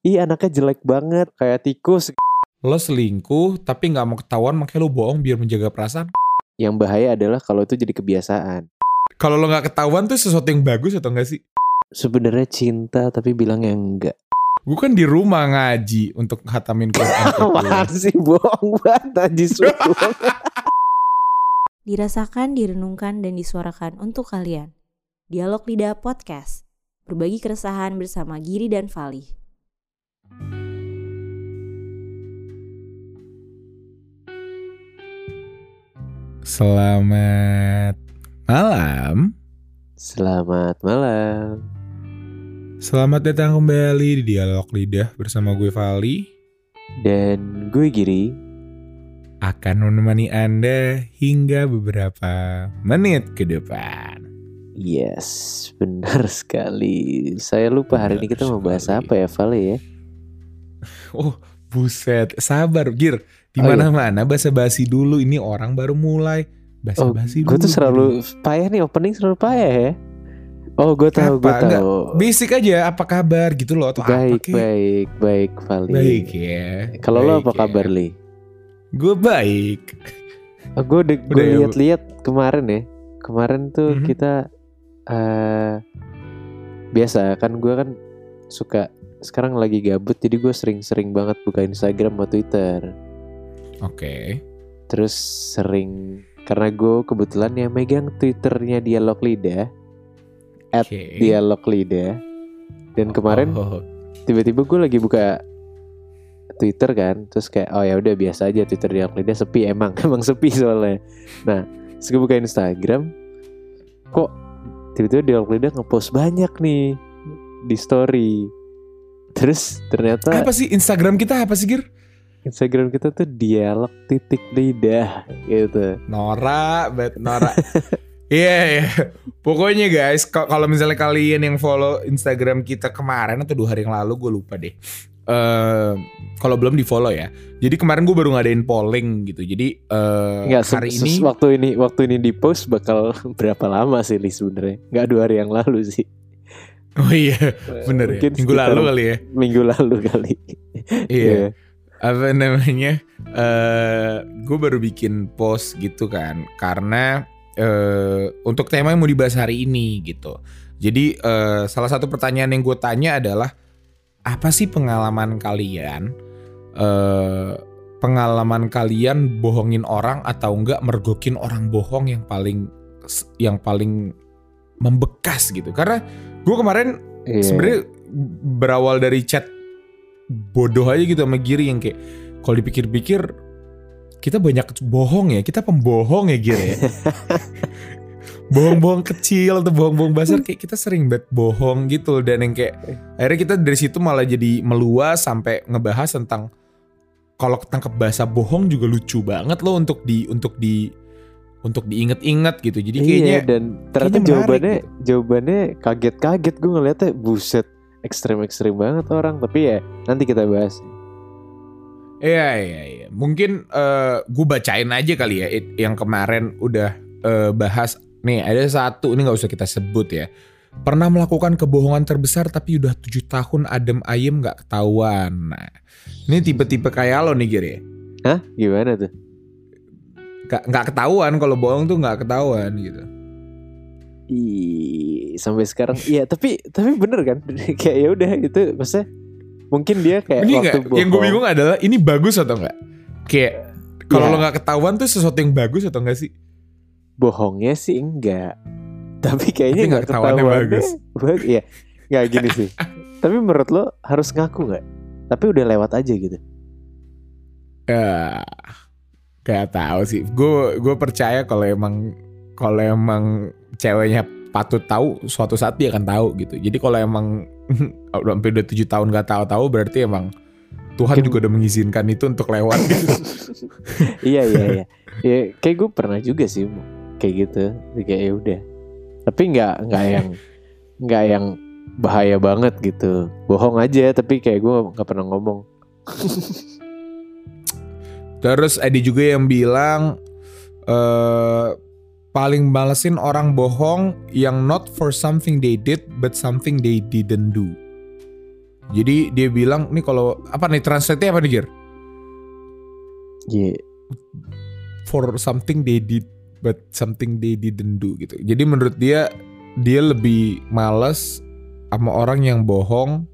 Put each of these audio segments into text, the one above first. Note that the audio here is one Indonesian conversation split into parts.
Ih anaknya jelek banget kayak tikus. Lo selingkuh tapi nggak mau ketahuan makanya lo bohong biar menjaga perasaan. Yang bahaya adalah kalau itu jadi kebiasaan. Kalau lo nggak ketahuan tuh sesuatu yang bagus atau enggak sih? Sebenarnya cinta tapi bilang yang enggak. Gue kan di rumah ngaji untuk hatamin Quran. sih bohong banget Suku. Dirasakan, direnungkan, dan disuarakan untuk kalian. Dialog Lidah Podcast. Berbagi keresahan bersama Giri dan Fali. Selamat malam. Selamat malam. Selamat datang kembali di Dialog Lidah bersama gue Vali Dan gue Giri. akan menemani Anda hingga beberapa menit ke depan. Yes, benar sekali. Saya lupa hari ini Benar kita mau bahas apa ya, Vale ya? Oh, buset, sabar, Gir. Di Oh, iya. mana-mana basa-basi dulu ini orang baru mulai. Oh, Basa-basi gue dulu. tuh selalu payah nih opening selalu payah ya. Oh, gue tahu, gue Apa? Enggak, tahu. Basic aja apa kabar gitu loh atau apa Baik, kek. baik, baik, Vali. Baik ya. Kalau lo apa ya. kabar, Li? Gue baik. Oh, gue de- gue ya, lihat-lihat kemarin ya. Kemarin tuh Mhm. kita eh biasa kan gue kan suka sekarang lagi gabut jadi gue sering-sering banget buka Instagram atau Twitter. Oke. Terus sering karena gue kebetulan yang megang Twitternya Dialog Lidah, at Oke. Dialog Lidah. Dan kemarin Oh, tiba-tiba gue lagi buka Twitter kan, terus kayak oh ya udah biasa aja Twitter Dialog Lidah sepi emang, emang sepi soalnya. Nah, terus gue buka Instagram, kok tiba-tiba Dialog Lidah ngepost banyak nih di story. Terus ternyata apa sih Instagram kita apa sih Gir? Instagram kita tuh dialog titik lidah gitu. Nora, bet Nora. Iya, iya. Pokoknya guys, kalau misalnya kalian yang follow Instagram kita kemarin atau dua hari yang lalu, gue lupa deh. Eh, kalau belum di follow ya. Jadi kemarin gue baru ngadain polling gitu. Jadi Enggak se- hari ini waktu ini waktu ini di post bakal berapa lama sih Li sebenarnya? Enggak dua hari yang lalu sih. Oh iya, bener ya. Minggu lalu kali ya. Minggu lalu kali. Iya. Apa namanya? Eh, gue baru bikin post gitu kan, karena eh untuk tema yang mau dibahas hari ini gitu. Jadi eh, salah satu pertanyaan yang gue tanya adalah apa sih pengalaman kalian? eh pengalaman kalian bohongin orang atau enggak mergokin orang bohong yang paling yang paling membekas gitu? Karena gue kemarin Iya. sebenarnya berawal dari chat bodoh aja gitu sama Giri yang kayak kalau dipikir-pikir kita banyak bohong ya kita pembohong ya Giri ya bohong-bohong kecil atau bohong-bohong besar kayak kita sering banget bohong gitu dan yang kayak akhirnya kita dari situ malah jadi meluas sampai ngebahas tentang kalau ketangkep bahasa bohong juga lucu banget loh untuk di untuk di untuk diinget-inget gitu jadi kayaknya iya dan ternyata kayaknya jawabannya gitu. jawabannya kaget-kaget gue ngeliatnya buset ekstrem-ekstrem banget orang tapi ya nanti kita bahas. Iya iya iya. Mungkin gue bacain aja kali ya it- yang kemarin udah eh, bahas. Nih ada satu ini nggak usah kita sebut ya. Pernah melakukan kebohongan terbesar tapi udah tujuh tahun adem ayem nggak ketahuan. Nah ini tipe-tipe kayak lo nih Gir ya. Hah? Gimana tuh? Nggak nggak ketahuan kalau bohong tuh nggak ketahuan gitu. Ih, sampai sekarang iya tapi tapi bener kan kayak ya udah itu maksudnya mungkin dia kayak ini waktu nggak? Yang gue bohong. bingung adalah ini bagus atau nggak? Kayak kalau Ya. lo nggak ketahuan tuh sesuatu yang bagus atau nggak sih? bohongnya sih enggak tapi kayaknya Tapi nggak ketahuan bagus. bagus iya nggak gini sih tapi menurut lo harus ngaku nggak tapi udah lewat aja gitu Ya, gak tahu sih. Gue gue percaya kalau emang kalau emang ceweknya patut tahu, suatu saat dia akan tahu gitu. Jadi kalau emang udah sampai udah tujuh tahun gak tahu-tahu, berarti emang Tuhan Mungkin- juga udah mengizinkan itu untuk lewat gitu. iya iya iya ya kayak gue pernah juga sih kayak gitu kayak ya udah tapi nggak nggak yang nggak yang bahaya banget gitu bohong aja tapi kayak gue nggak pernah ngomong Terus ada juga yang bilang eh paling balesin orang bohong yang not for something they did but something they didn't do. Jadi dia bilang nih kalau apa nih translate-nya apa nih Gir? Iya. For something they did but something they didn't do gitu. Jadi menurut dia dia lebih males sama orang yang bohong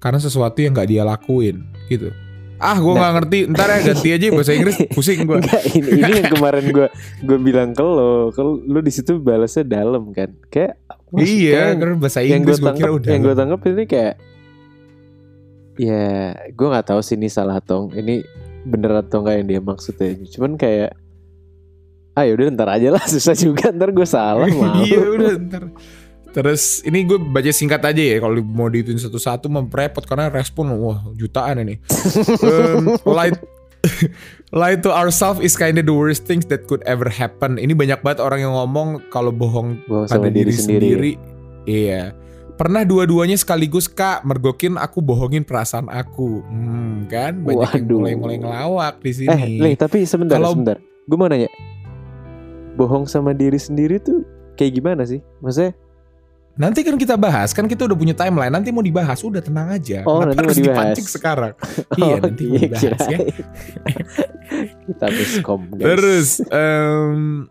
karena sesuatu yang nggak dia lakuin gitu. Ah, gue nggak ngerti. Ntar ya ganti aja bahasa Inggris. Pusing gue. Ini, ini yang kemarin gue gue bilang ke lo, kalau lu di situ balasnya dalam kan, kayak Iya, karena bahasa Inggris gue kira udah. yang gue tangkap ini kayak, ya gue nggak tahu sih ini salah atau ini bener atau enggak yang dia maksudnya, cuman kayak, ah yaudah ntar aja lah susah juga ntar gue salah. Iya udah ntar. Terus ini gue baca singkat aja ya kalau mau dihitungin satu-satu memperepot karena respon wah jutaan ini. um, lie, lie to ourselves is kinda the worst things that could ever happen. Ini banyak banget orang yang ngomong kalau bohong Bohong pada diri, diri sendiri. sendiri. Iya. Pernah dua-duanya sekaligus kak mergokin aku bohongin perasaan aku. Hmm, kan banyak yang Waduh. mulai-mulai ngelawak di sini. Eh, Nih, tapi sebentar, Kalau- sebentar. Gue mau nanya. Bohong sama diri sendiri tuh kayak gimana sih? Maksudnya, Nanti kan kita bahas, kan kita udah punya timeline. Nanti mau dibahas, udah tenang aja. Oh, Kenapa nanti mau harus dibahas. dipancing sekarang? iya, Oh, nanti mau iya, dibahas ya. kirain. Kita miskom, guys. Terus em,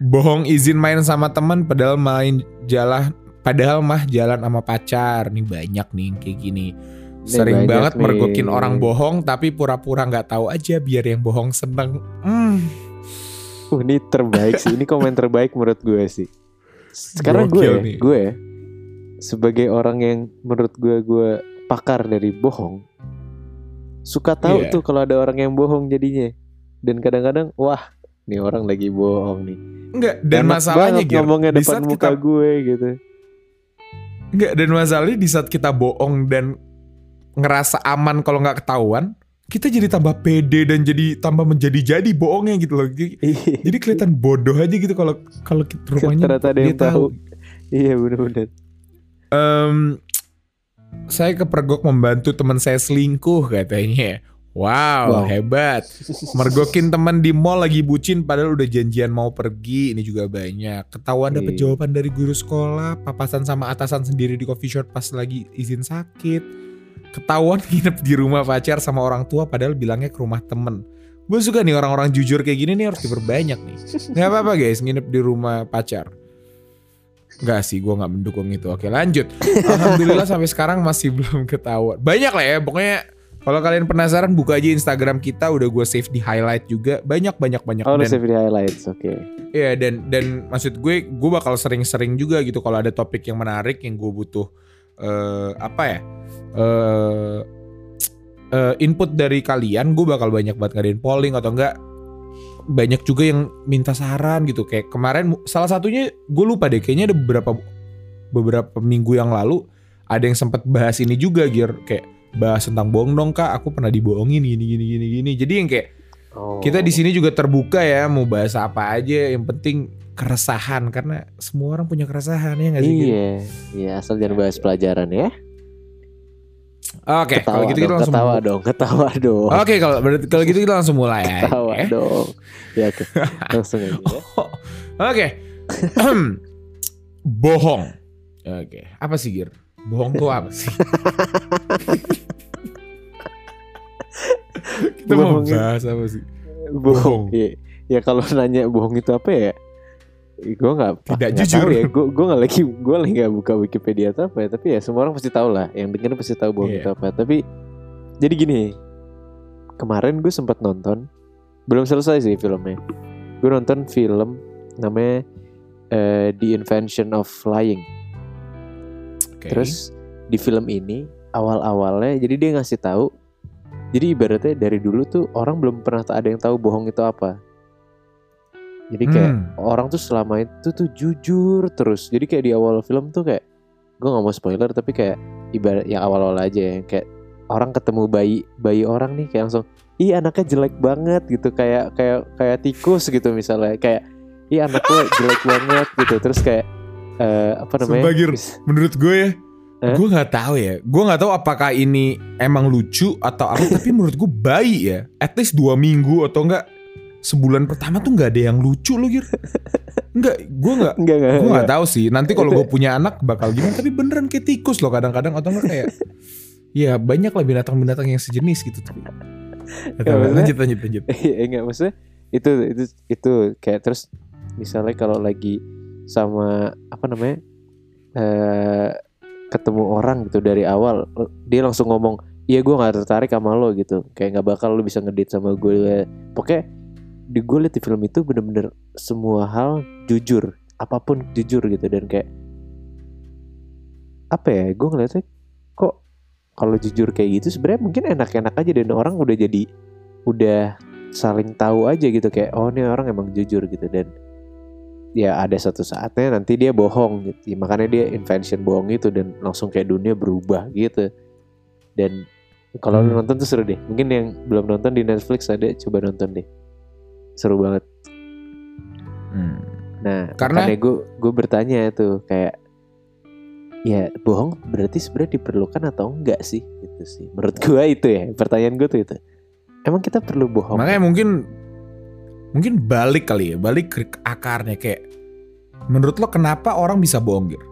bohong izin main sama teman padahal main jalan padahal mah jalan sama pacar. Nih banyak nih kayak gini. Sering banyak banget nih. mergokin orang bohong tapi pura-pura nggak tahu aja biar yang bohong seneng. Hmm. Uh, ini terbaik sih. Ini komen terbaik menurut gue sih. Karena gue, ya, nih. gue sebagai orang yang menurut gue gue pakar dari bohong, suka tahu Iya. tuh kalau ada orang yang bohong jadinya. Dan kadang-kadang, wah, nih orang lagi bohong nih. Enggak, dan Enak masalahnya Gir, ngomongnya di depan muka kita gue gitu. Enggak, dan masalahnya di saat kita bohong dan ngerasa aman kalau nggak ketahuan, kita jadi tambah pede dan jadi tambah menjadi-jadi bohongnya gitu loh. Jadi, jadi kelihatan bodoh aja gitu kalau kalau kita- rupanya Ternyata ada dia yang tahu. Iya bener-bener. Em, saya kepergok membantu teman saya selingkuh katanya. Wow, Wow. hebat. Mergokin teman di mall lagi bucin padahal udah janjian mau pergi. Ini juga banyak. Ketahuan dapat Iya. jawaban dari guru sekolah, papasan sama atasan sendiri di coffee shop pas lagi izin sakit. Ketahuan nginep di rumah pacar sama orang tua padahal bilangnya ke rumah temen. Gue suka nih orang-orang jujur kayak gini nih harus diperbanyak nih. Gak apa-apa guys, nginep di rumah pacar. Enggak sih, gue nggak mendukung itu. Oke lanjut. Alhamdulillah sampai sekarang masih belum ketahuan. Banyak lah ya, pokoknya kalau kalian penasaran buka aja Instagram kita, udah gue save di highlight juga. Banyak banyak banyak. Oh, dan, save di highlights, oke. Iya dan dan maksud gue, gue bakal sering-sering juga gitu kalau ada topik yang menarik yang gue butuh eh apa ya? Eh eh, input dari kalian, gue bakal banyak banget ngadain polling atau enggak. Banyak juga yang minta saran gitu. Kayak kemarin salah satunya gue lupa deh kayaknya ada beberapa beberapa minggu yang lalu ada yang sempat bahas ini juga gear kayak bahas tentang bohong dong kak. Aku pernah dibohongin gini gini gini gini. Jadi yang kayak Oh. kita di sini juga terbuka ya mau bahas apa aja. Yang penting keresahan karena semua orang punya keresahan ya nggak sih? Iya, iya asal jangan bahas pelajaran ya. Oke kalau Ketawa gitu kita langsung ketawa dong, ketawa dong. oke kalau berarti kalau gitu kita langsung mulai ya Ketawa Oke. dong. Ya oke. Langsung aja ya. Oke. Bohong. Oke. Apa sih Gir? Bohong tuh apa sih? Kita mau Bohongin. bahas apa sih? Bohong. Iya. Ya kalau nanya bohong itu apa ya? Gue nggak Tidak nggak jujur. ya. Gue gue nggak lagi gue lagi nggak buka Wikipedia atau apa ya. Tapi ya semua orang pasti tahu lah. Yang denger pasti tahu bohong Iya. itu apa. Tapi jadi gini. Kemarin gue sempat nonton. Belum selesai sih filmnya. Gue nonton film namanya eh, The Invention of Lying. Oke. Terus di film ini awal-awalnya jadi dia ngasih tahu. Jadi ibaratnya dari dulu tuh orang belum pernah ada yang tahu bohong itu apa. Jadi kayak Hmm. orang tuh selama itu tuh jujur terus. Jadi kayak di awal film tuh kayak gue nggak mau spoiler tapi kayak ibarat yang awal-awal aja ya kayak orang ketemu bayi bayi orang nih kayak langsung ih anaknya jelek banget gitu kayak kayak kayak tikus gitu misalnya kayak ih anaknya jelek banget gitu terus kayak eh, apa namanya Sumpah, Gir. Bis- Menurut gue ya, Eh? gue nggak tahu ya. Gue nggak tahu apakah ini emang lucu atau apa. tapi menurut gue bayi ya. At least dua minggu atau enggak sebulan pertama tuh nggak ada yang lucu loh Gir. Enggak, gue nggak gue nggak tahu sih. Nanti kalau gue punya anak bakal gimana tapi beneran kayak tikus loh kadang-kadang atau enggak kayak ya banyak lah binatang-binatang yang sejenis gitu tapi Ya, lanjut lanjut lanjut. Iya enggak maksudnya itu itu itu kayak terus misalnya kalau lagi sama apa namanya eh ketemu orang gitu dari awal dia langsung ngomong iya gue nggak tertarik sama lo gitu. Kayak nggak bakal lo bisa ngedit sama gue pokoknya di gue liat di film itu bener-bener semua hal jujur apa pun jujur gitu dan kayak apa ya gue ngeliatnya kok kalau jujur kayak gitu sebenarnya mungkin enak-enak aja dan orang udah jadi udah saling tahu aja gitu kayak oh ini orang emang jujur gitu dan ya ada satu saatnya nanti dia bohong gitu. Ya, makanya dia invention bohong itu dan langsung kayak dunia berubah gitu. Dan kalau lu Hmm. nonton tuh seru deh. Mungkin yang belum nonton di Netflix ada coba nonton deh seru banget Hmm. nah Karena- gue gue bertanya tuh kayak ya bohong berarti sebenarnya diperlukan atau enggak sih gitu sih menurut gue itu ya pertanyaan gue tuh itu emang kita perlu bohong makanya mungkin mungkin balik kali ya balik ke akarnya kayak menurut lo kenapa orang bisa bohong Gir?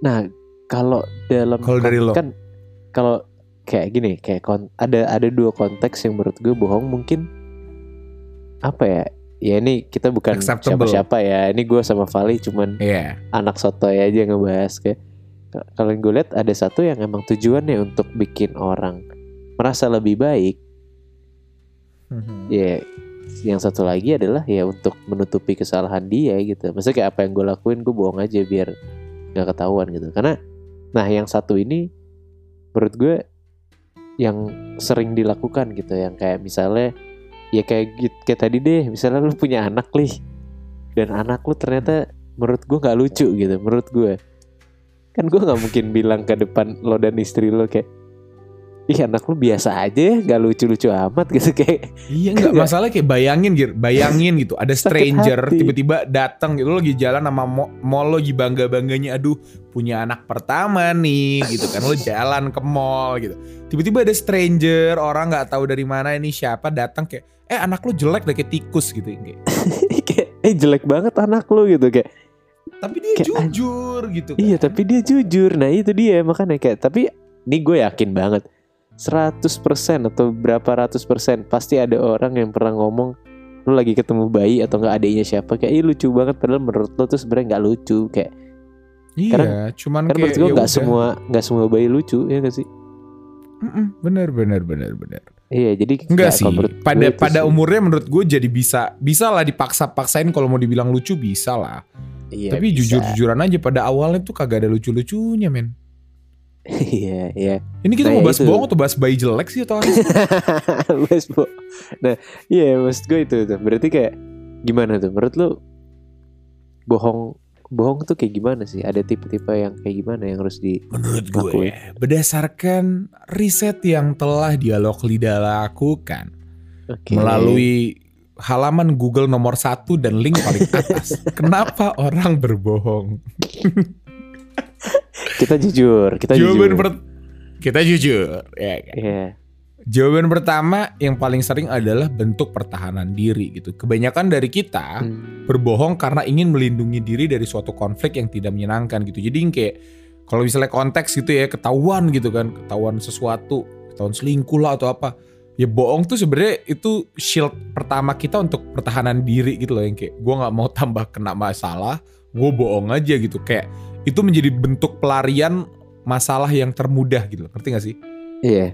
Nah, kalau dalam Kalau dari lo? kan kalau kayak gini, kayak kon- ada ada dua konteks yang menurut gue bohong mungkin apa ya? Ya ini kita bukan siapa-siapa ya. Ini gue sama Vali cuman Iya anak sotoy aja ngebahas kayak kalau gue lihat ada satu yang emang tujuannya untuk bikin orang merasa lebih baik. Ya, yang satu lagi adalah ya untuk menutupi kesalahan dia gitu. Maksudnya kayak apa yang gue lakuin gue bohong aja biar nggak ketahuan gitu. Karena nah yang satu ini menurut gue yang sering dilakukan gitu yang kayak misalnya ya kayak kayak tadi deh misalnya lu punya anak nih dan anak lu ternyata menurut gue nggak lucu gitu menurut gue kan gue nggak mungkin bilang ke depan lo dan istri lo kayak ih anak lu biasa aja ya nggak lucu-lucu amat gitu kayak Iya nggak Nggak. masalah kayak bayangin Gir, bayangin gitu ada stranger tiba-tiba datang gitu lo lagi jalan sama mo- mall lo lagi bangga-bangganya aduh punya anak pertama nih gitu kan lo jalan ke mall gitu. Tiba-tiba ada stranger orang nggak tahu dari mana ini siapa datang kayak eh anak lo jelek deh kayak tikus gitu kayak. kayak eh jelek banget anak lu gitu kayak Tapi dia Kayak, jujur gitu kan. iya tapi dia jujur nah itu dia makanya kayak tapi ini gue yakin banget 100% atau berapa ratus persen pasti ada orang yang pernah ngomong lu lagi ketemu bayi atau nggak adiknya siapa kayak ih lucu banget padahal menurut lo tuh sebenarnya nggak lucu kayak Iya, karena- cuman kayak menurut gue ya nggak udah. semua nggak semua bayi lucu ya gak sih Mm-mm, bener bener bener bener. iya jadi Enggak nggak, sih. Pada pada sih. umurnya menurut gue jadi bisa bisa lah dipaksa-paksain kalau mau dibilang lucu bisa lah. Iya, Tapi jujur-jujuran aja pada awalnya tuh kagak ada lucu-lucunya men. Iya iya Ini kita Nah, mau ya bahas itu. bohong atau bahas bayi jelek sih atau apa? Wes, Bo. Nah, iya maksud gue itu tuh. Berarti kayak gimana tuh? Menurut lu bohong bohong tuh kayak gimana sih? Ada tipe-tipe yang kayak gimana yang harus di Menurut gue berdasarkan riset yang telah dialog lidah lakukan Oke. melalui halaman Google nomor satu dan link paling atas. Kenapa orang berbohong? kita jujur, kita Jawaban jujur. per- kita jujur, ya kan? Iya. Jawaban pertama yang paling sering adalah bentuk pertahanan diri gitu. Kebanyakan dari kita Hmm. berbohong karena ingin melindungi diri dari suatu konflik yang tidak menyenangkan gitu. Jadi kayak kalau misalnya konteks gitu ya ketahuan gitu kan, ketahuan sesuatu, ketahuan selingkuh lah atau apa. Ya bohong tuh sebenarnya itu shield pertama kita untuk pertahanan diri gitu loh yang kayak gue nggak mau tambah kena masalah, gue bohong aja gitu kayak itu menjadi bentuk pelarian masalah yang termudah gitu loh. Ngerti gak sih? Iya.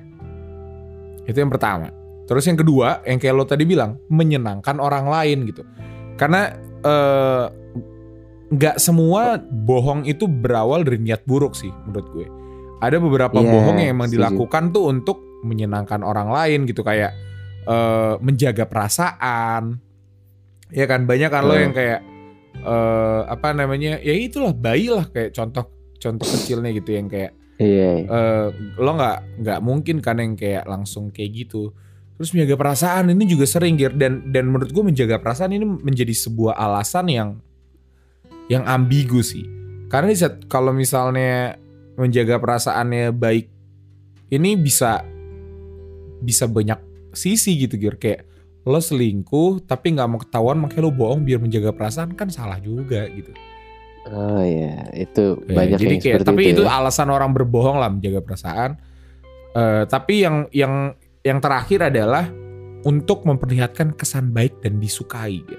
Itu yang pertama. Terus yang kedua, yang kayak lo tadi bilang, menyenangkan orang lain gitu. Karena eh, nggak semua bohong itu berawal dari niat buruk sih menurut gue. Ada beberapa Iya, bohong yang emang setuju. dilakukan tuh untuk menyenangkan orang lain gitu kayak eh, menjaga perasaan. Ya kan banyak kan lo Hmm. yang kayak eh, apa namanya? Ya itulah bayi lah kayak contoh contoh kecilnya gitu yang kayak Iya. eh, lo nggak nggak mungkin kan yang kayak langsung kayak gitu terus menjaga perasaan ini juga sering Gir dan dan menurut gue menjaga perasaan ini menjadi sebuah alasan yang yang ambigu sih karena di saat kalau misalnya menjaga perasaannya baik ini bisa bisa banyak sisi gitu Gir kayak lo selingkuh tapi nggak mau ketahuan makanya lo bohong biar menjaga perasaan kan salah juga gitu Oh ya, itu Ya, banyak jadi yang kayak, seperti tapi itu. itu, ya. alasan orang berbohong lah menjaga perasaan. Eh, tapi yang yang yang terakhir adalah untuk memperlihatkan kesan baik dan disukai. ya.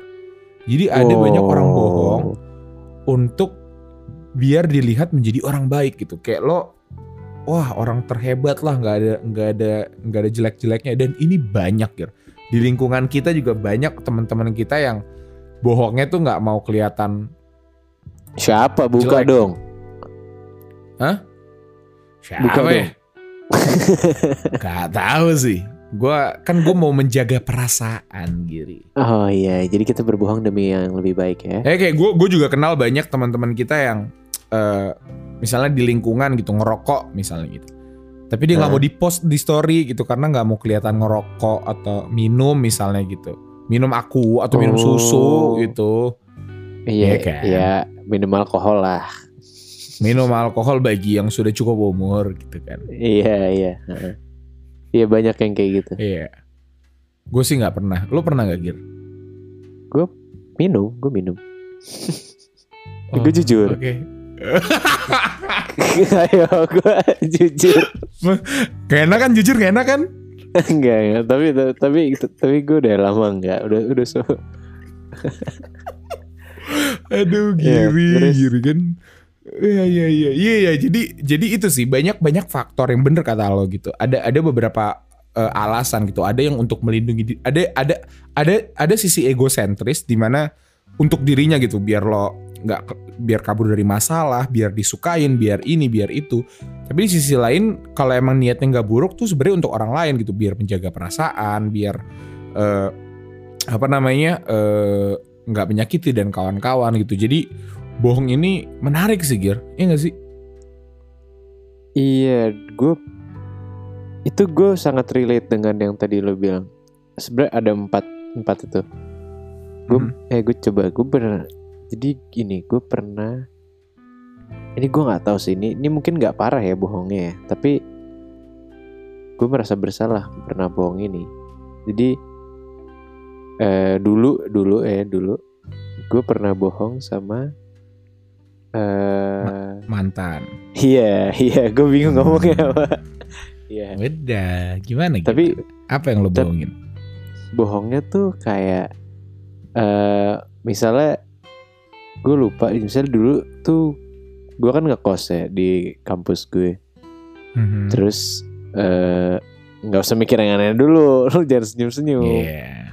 Jadi ada banyak orang Oh. bohong untuk biar dilihat menjadi orang baik gitu. Kayak lo, wah orang terhebat lah, nggak ada nggak ada nggak ada jelek-jeleknya. Dan ini banyak ya. Di lingkungan kita juga banyak teman-teman kita yang bohongnya tuh nggak mau kelihatan Siapa buka Jelek. dong? Siapa Buka ya? dong. Gak tahu sih. Gua kan gue mau menjaga perasaan Giri. Oh iya, jadi kita berbohong demi yang lebih baik ya. Eh kayak gue gue juga kenal banyak teman-teman kita yang eh misalnya di lingkungan gitu ngerokok misalnya gitu. Tapi dia nggak Nah. mau di post di story gitu karena nggak mau kelihatan ngerokok atau minum misalnya gitu. Minum aku atau minum Oh. susu gitu. Iya, Iya kan? iya, minum alkohol lah. Minum alkohol bagi yang sudah cukup umur gitu kan. Iya, iya. heeh. Iya banyak yang kayak gitu. Iya. Gue sih nggak pernah. Lo pernah gak Gir? Minum, gue minum. Oh, Gue jujur. Oke. Ayo, gue jujur. Gak enak kan jujur gak enak kan? enggak, enggak. Tapi tapi tapi gue udah lama enggak. Udah udah so. Aduh Iya, giri, terus? giri kan. Iya iya iya iya iya. Jadi jadi itu sih banyak banyak faktor yang bener kata lo gitu. Ada ada beberapa eh, alasan gitu. Ada yang untuk melindungi ada ada ada ada sisi egosentris di mana untuk dirinya gitu biar lo nggak biar kabur dari masalah, biar disukain, biar ini, biar itu. Tapi di sisi lain kalau emang niatnya nggak buruk tuh sebenarnya untuk orang lain gitu, biar menjaga perasaan, biar eh, apa namanya eh, nggak menyakiti dan kawan-kawan gitu. Jadi bohong ini menarik sih Gir, iya gak sih? Iya, gue itu gue sangat relate dengan yang tadi lo bilang. Sebenarnya ada empat empat itu. Gue Mhm. eh gue coba gue pernah. Jadi gini, gue pernah. Ini gue nggak tahu sih ini ini mungkin nggak parah ya bohongnya ya. Tapi gue merasa bersalah pernah bohong ini. Jadi eh dulu dulu eh dulu gue pernah bohong sama eh Mantan. Iya, iya, gue bingung ngomongnya apa. Iya, Beda, gimana gitu? Tapi- apa yang lo bohongin? bohongnya tuh kayak eh misalnya gue lupa, misalnya dulu tuh gue kan ngekos ya di kampus gue. Mhm. Terus eh nggak usah mikir yang aneh dulu, lu jangan senyum-senyum. Iya.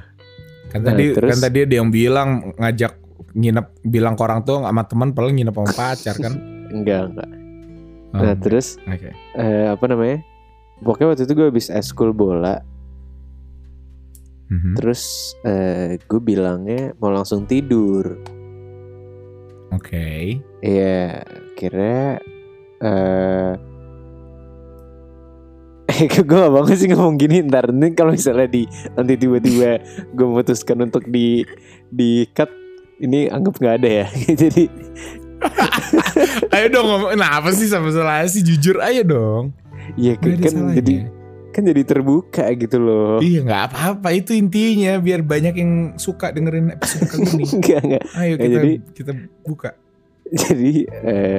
Kan Nah, tadi terus- kan tadi ada yang bilang ngajak nginep bilang ke orang tua sama teman padahal nginep sama pacar kan. Enggak, enggak. Oh, Nah, terus Oke. eh apa namanya? Pokoknya waktu itu gue habis eskul bola, Mhm. terus eh gue bilangnya mau langsung tidur. Oke. Iya, kira eh eh gue gak banget sih ngomong gini ntar nih kalau misalnya di nanti tiba-tiba gue memutuskan untuk di di cut ini anggap nggak ada ya jadi Ayo dong ngomong. Nah, apa sih sama salah sih jujur ayo dong. ya ada kan jadi kan jadi terbuka gitu loh. Iya nggak apa-apa. Itu intinya biar banyak yang suka dengerin episode kali ini. enggak enggak Ayo Ya, kita jadi- kita buka. jadi eh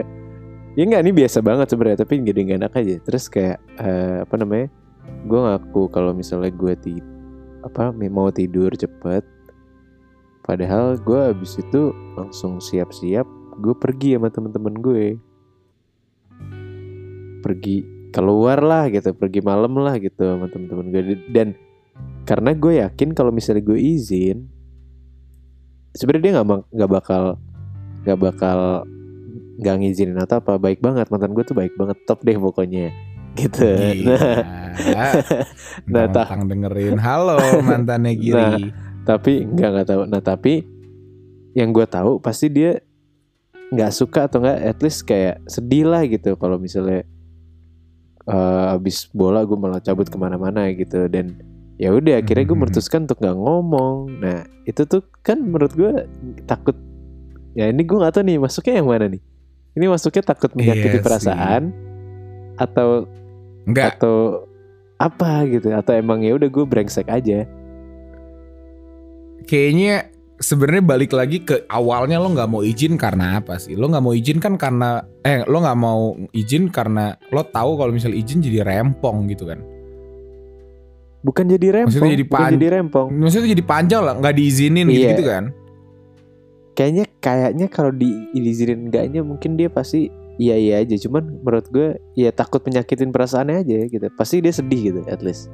ya nggak ini biasa banget sebenarnya tapi jadi nggak enak aja. Terus kayak eh, apa namanya gue ngaku kalau misalnya gue ti apa mau tidur cepet padahal gue abis itu langsung siap-siap gue pergi sama temen-temen gue. Pergi keluar lah gitu pergi malam lah gitu sama temen-temen gue. Dan karena gue yakin kalau misalnya gue izin sebenarnya dia nggak nggak bakal nggak bakal nggak ngizinin atau apa baik banget. Mantan gue tuh baik banget top deh pokoknya gitu. Nah. Nah, Nah, tak- dengerin. Halo mantannya Giri. tapi nggak nggak tahu. Nah tapi yang gue tahu pasti dia nggak suka atau nggak at least kayak sedih lah gitu kalau misalnya eh, abis bola gue malah cabut ke mana-mana gitu. Dan ya udah akhirnya gue Mhm. memutuskan untuk nggak ngomong. Nah itu tuh kan menurut gue takut ya ini gue nggak tahu nih masuknya yang mana nih? Ini masuknya takut menyakiti Iya sih. perasaan atau Enggak, atau apa gitu? Atau emang ya udah gue brengsek aja? Kayaknya sebenarnya balik lagi ke awalnya lo nggak mau izin karena apa sih? Lo nggak mau izin kan karena eh lo nggak mau izin karena lo tahu kalau misal izin jadi rempong gitu kan? Bukan jadi rempong, Maksudnya jadi bukan pan- jadi rempong. Maksudnya jadi panjang lah, nggak diizinin Iya. gitu, kan? Kayaknya kayaknya kalau di diizinin enggaknya mungkin dia pasti iya iya aja. Cuman menurut gue ya takut menyakitin perasaannya aja gitu. Pasti dia sedih gitu at least.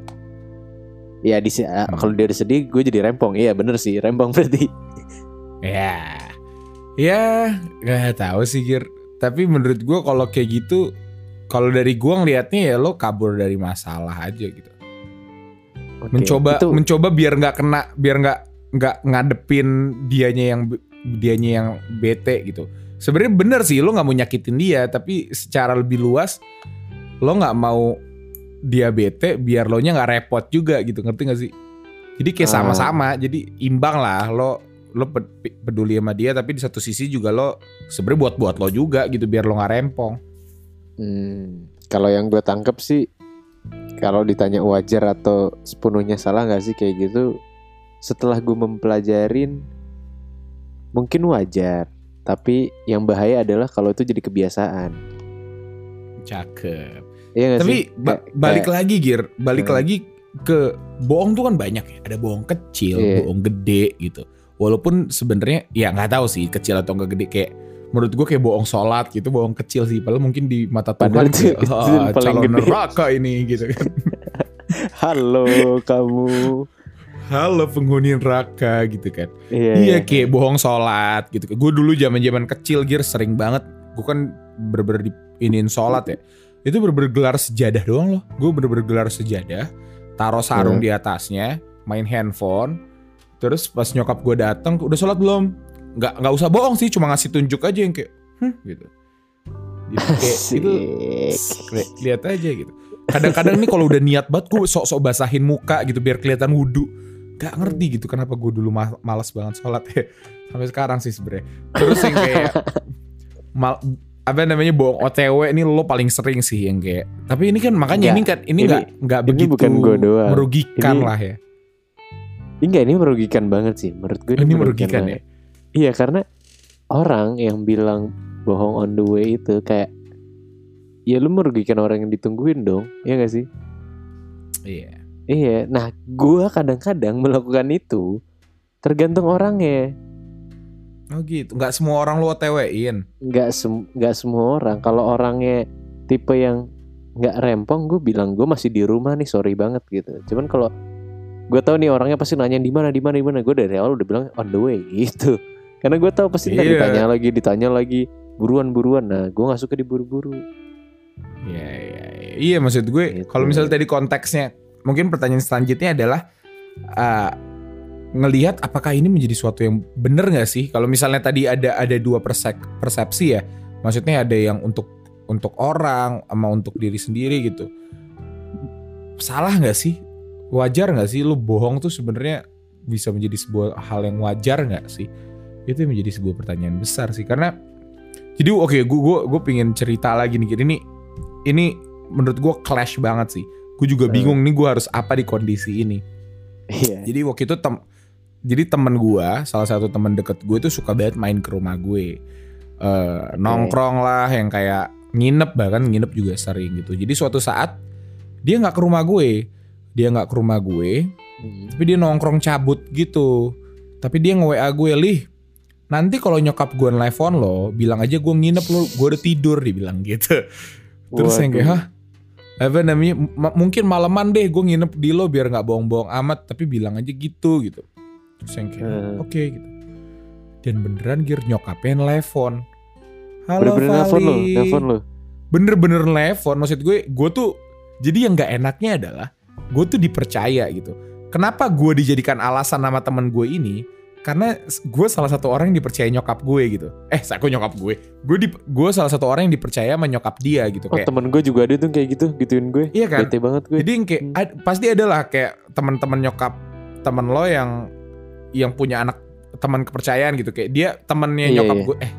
Ya di Hmm. kalau dia udah sedih gue jadi rempong. Iya bener sih rempong berarti. Ya, ya nggak tahu sih Gir. Tapi menurut gue kalau kayak gitu, kalau dari gue ngelihatnya ya lo kabur dari masalah aja gitu. Oke, mencoba itu mencoba biar nggak kena biar nggak nggak ngadepin dianya yang dianya yang bete gitu sebenarnya bener sih lo nggak mau nyakitin dia tapi secara lebih luas lo nggak mau dia bete biar lo nya nggak repot juga gitu ngerti gak sih? Jadi kayak Ah. sama-sama jadi imbang lah lo lo pe- peduli sama dia tapi di satu sisi juga lo sebenarnya buat buat lo juga gitu biar lo nggak rempong. Hmm, kalau yang gue tangkep sih kalau ditanya wajar atau sepenuhnya salah nggak sih kayak gitu setelah gue mempelajarin mungkin wajar tapi yang bahaya adalah kalau itu jadi kebiasaan. Cakep Iya gak Tapi sih? ba- balik kayak- lagi Gir, balik Hmm. lagi ke bohong tuh kan banyak ya. Ada bohong kecil, Iya. bohong gede gitu. Walaupun sebenarnya ya nggak tahu sih kecil atau enggak gede kayak menurut gue kayak bohong sholat gitu, bohong kecil sih. Padahal mungkin di mata Tuhan kayak, "Ah, paling calon gede." neraka ini gitu kan. halo kamu Halo penghuni neraka gitu kan. iya, Iya kayak bohong sholat gitu. Gue dulu zaman zaman kecil Gir sering banget. Gue kan bener-bener di iniin sholat ya. Itu bener-bener gelar sejadah doang loh. Gue bener-bener gelar sejadah. Taruh sarung Hmm. di atasnya. Main handphone. Terus pas nyokap gue datang, udah sholat belum? Nggak nggak usah bohong sih, cuma ngasih tunjuk aja yang kayak, hmm, gitu. Kayak itu lihat aja gitu. Kadang-kadang nih kalau udah niat banget gue sok-sok basahin muka gitu biar kelihatan wudhu. Gak ngerti gitu kenapa gue dulu ma- malas banget sholat ya. Sampai sekarang sih sebenernya. Terus yang kayak mal, apa namanya bohong OTW ini lo paling sering sih yang kayak. Tapi ini kan makanya Nggak, ini kan ini ini- nggak nggak ini begitu bukan gua doang. merugikan Ini- lah ya. Enggak ini merugikan banget sih menurut gue Ini merugikan ya. banget. Iya karena orang yang bilang bohong on the way itu kayak ya lu merugikan orang yang ditungguin dong, ya gak sih? Iya. Iya, nah gua kadang-kadang melakukan itu tergantung orangnya. Oh gitu. Nggak semua orang lo OTW-in. Nggak sem nggak semua orang. Kalau orangnya tipe yang nggak rempong, gue bilang gue masih di rumah nih, sorry banget gitu. Cuman kalau gue tahu nih orangnya pasti nanya di mana, di mana, di mana, gue dari awal udah bilang on the way gitu. Karena gue tahu pasti Iya. ditanya lagi, ditanya lagi, buruan-buruan. Nah, gue nggak suka diburu-buru. Iya, iya, iya. Iya maksud gue Gitu. kalau misalnya tadi konteksnya mungkin pertanyaan selanjutnya adalah uh, ngelihat apakah ini menjadi suatu yang benar nggak sih? Kalau misalnya tadi ada ada dua persek- persepsi ya, maksudnya ada yang untuk untuk orang sama untuk diri sendiri gitu. Salah nggak sih? Wajar nggak sih lu bohong tuh sebenarnya bisa menjadi sebuah hal yang wajar nggak sih? Itu menjadi sebuah pertanyaan besar sih karena jadi oke gue gue gue pengen cerita lagi nih ini ini menurut gue clash banget sih. Gue juga Hmm. bingung nih gue harus apa di kondisi ini. Iya. Jadi waktu itu tem jadi temen gue, salah satu temen deket gue itu suka banget main ke rumah gue. Eh, nongkrong lah yang kayak nginep bahkan nginep juga sering gitu. Jadi suatu saat dia nggak ke rumah gue, dia nggak ke rumah gue, Hmm. tapi dia nongkrong cabut gitu. Tapi dia nge WA gue, lih nanti kalau nyokap gue nelfon lo, bilang aja gue nginep lo, gue udah tidur, dibilang gitu. Terus yang kayak, hah? Apa namanya? Mungkin maleman deh gue nginep di lo biar nggak bohong-bohong amat, tapi bilang aja gitu gitu. Terus yang kayak, Hmm. oke gitu. Dan beneran Gir nyokapnya nelfon. Halo Bener-bener nelfon lo, Vali. nelfon lo. Bener-bener nelfon. Maksud gue, gue tuh jadi yang nggak enaknya adalah gue tuh dipercaya gitu. Kenapa gue dijadikan alasan nama temen gue ini? Karena gue salah satu orang yang dipercaya nyokap gue gitu. Eh, aku nyokap gue. Gue di, gue salah satu orang yang dipercaya sama nyokap dia gitu. Oh Kayak, temen gue juga ada tuh kayak gitu, gituin gue. Iya kan? Bete banget gue. Jadi kayak Hmm. ad- pasti ada lah kayak teman-teman nyokap temen lo yang yang punya anak teman kepercayaan gitu kayak dia temennya Iya, nyokap iya. gue eh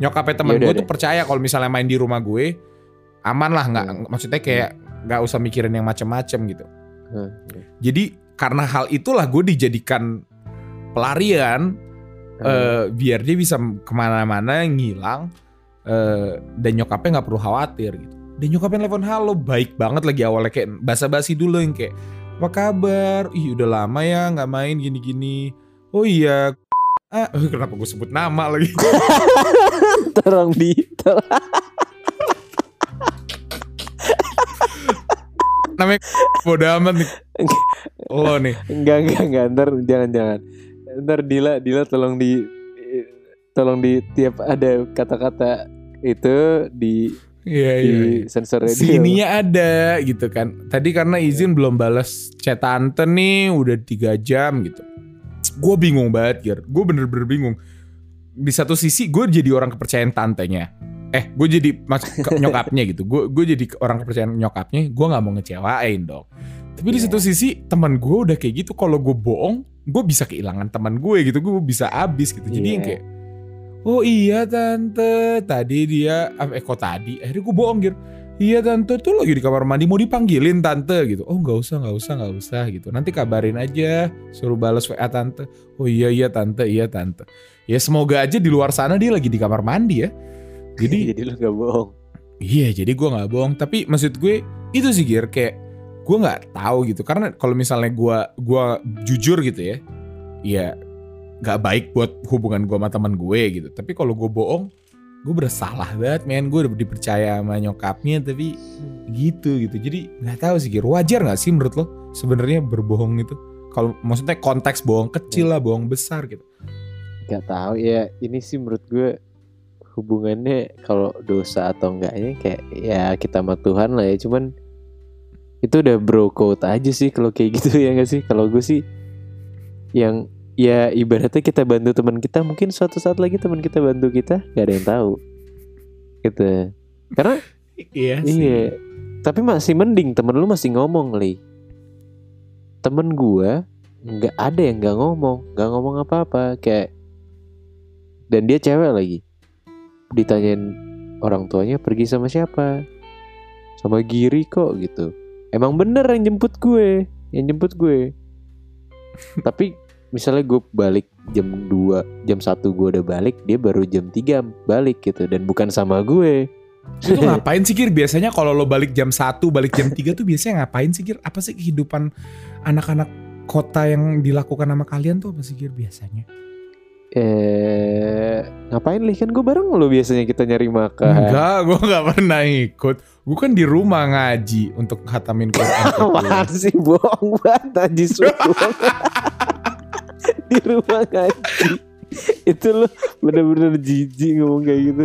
nyokapnya temen Iya, udah gue deh. tuh percaya kalau misalnya main di rumah gue aman lah nggak Hmm. maksudnya kayak nggak usah mikirin yang macem-macem gitu. Hmm. Jadi karena hal itulah gue dijadikan pelarian eh, biar dia bisa ke mana-mana ngilang eh, dan nyokapnya nggak perlu khawatir gitu. Dan nyokapnya telepon halo baik banget lagi awalnya kayak basa-basi dulu yang kayak apa kabar? Ih udah lama ya nggak main gini-gini. Oh iya. Ah, kenapa gue sebut nama lagi? Tolong di Namanya bodo amat nih. Lo nih. enggak enggak enggak ntar jangan jangan ntar Dila Dila tolong di tolong di tiap ada kata-kata itu di Iya di iya. iya. sensor radio. Sininya ada gitu kan. Tadi karena izin belum balas chat tante nih udah tiga jam gitu. Gue bingung banget Gir. Gue bener-bener bingung. Di satu sisi gue jadi orang kepercayaan tantenya. Eh gue jadi mas nyokapnya gitu. Gue gue jadi orang kepercayaan nyokapnya. Gue nggak mau ngecewain dong. Tapi di Iya. satu sisi teman gue udah kayak gitu. Kalau gue bohong, gue bisa kehilangan teman gue gitu. Gue bisa habis gitu. Jadi Iya. yang kayak Oh iya tante, tadi dia eh kok tadi? Akhirnya gue bohong gitu. Iya tante tuh lagi di kamar mandi mau dipanggilin tante gitu. Oh nggak usah nggak usah nggak usah gitu. Nanti kabarin aja, suruh balas WA tante. Oh iya iya tante iya tante. Ya semoga aja di luar sana dia lagi di kamar mandi ya. Jadi jadi lu gak bohong. Iya, jadi gue nggak bohong. Tapi maksud gue itu sih Gir kayak gue nggak tahu gitu. Karena kalau misalnya gue gua jujur gitu ya, ya nggak baik buat hubungan gue sama teman gue gitu. Tapi kalau gue bohong, gue bersalah banget, men. Gue udah dipercaya sama nyokapnya, tapi gitu gitu. Jadi nggak tahu sih Gir. Wajar nggak sih menurut lo sebenarnya berbohong itu? Kalau maksudnya konteks bohong kecil lah, bohong besar gitu. Gak tahu ya ini sih menurut gue hubungannya kalau dosa atau enggaknya kayak ya kita sama Tuhan lah ya cuman itu udah bro code aja sih kalau kayak gitu ya gak sih kalau gue sih yang ya ibaratnya kita bantu teman kita mungkin suatu saat lagi teman kita bantu kita gak ada yang tahu. Gitu. Karena Iya iya. Tapi masih mending temen lu masih ngomong li. Temen gua nggak ada yang nggak ngomong nggak ngomong apa-apa kayak dan dia cewek lagi. Ditanyain orang tuanya pergi sama siapa? Sama Giri kok gitu. Emang bener yang jemput gue yang jemput gue. Tapi misalnya gue balik jam 2 jam 1 gue udah balik dia baru jam 3 balik gitu dan bukan sama gue Itu ngapain sih Kir? Biasanya kalau lo balik jam 1, balik jam 3 tuh biasanya ngapain sih Kir? Apa sih kehidupan anak-anak kota yang dilakukan sama kalian tuh apa sih Kir biasanya? eh ngapain li kan gue bareng lo biasanya kita nyari makan Enggak, gue gak pernah ikut. Gue kan di rumah ngaji untuk khatamin Quran. sih bohong banget subuh Di rumah ngaji Itu lo bener-bener jijik ngomong kayak gitu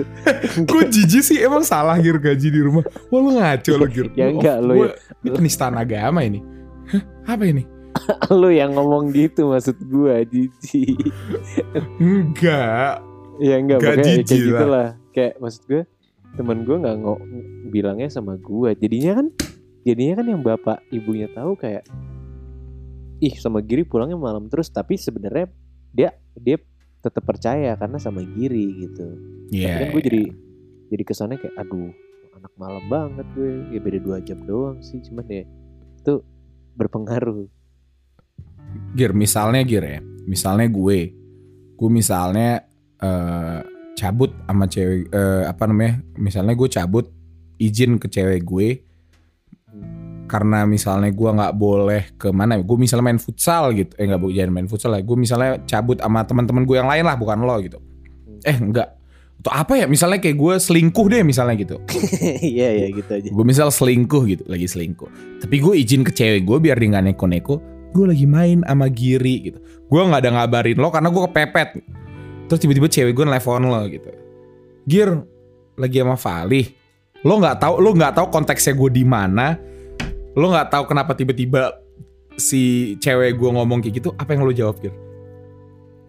Gue jijik sih emang salah Gir gaji di rumah. Wah lu ngaco lo Gir. Ya enggak, lo Gua- Ini penistaan agama ini. Hah, apa ini? Lo yang ngomong gitu maksud gue jijik Enggak. Ya enggak Gak pokoknya kayak gitu lah Kayak maksud gue Temen gue gak ngo bilangnya sama gue Jadinya kan Jadinya kan yang bapak ibunya tahu kayak Ih sama Giri pulangnya malam terus Tapi sebenarnya dia dia tetap percaya karena sama Giri gitu. Iya. Tapi kan gue jadi jadi kesannya kayak aduh anak malam banget gue. Ya beda dua jam doang sih cuman ya itu berpengaruh. Gir, misalnya Gir ya, misalnya gue, gue misalnya eh, cabut sama cewek, eh, apa namanya, misalnya gue cabut izin ke cewek gue, karena misalnya gue nggak boleh ke mana, gue misalnya main futsal gitu, eh nggak boleh jangan main futsal lah, gue misalnya cabut sama teman-teman gue yang lain lah, bukan lo gitu, eh enggak, atau apa ya, misalnya kayak gue selingkuh deh misalnya gitu, iya ya gitu aja. Gue misal selingkuh gitu lagi selingkuh. Tapi gue izin ke cewek gue biar dia nggak neko-neko gue lagi main sama Giri gitu. Gue nggak ada ngabarin lo karena gue kepepet. Terus tiba-tiba cewek gue nelfon lo gitu. Gir lagi sama Fali. Lo nggak tahu lo nggak tahu konteksnya gue di mana lo nggak tahu kenapa tiba-tiba si cewek gue ngomong kayak gitu apa yang lo jawab Gir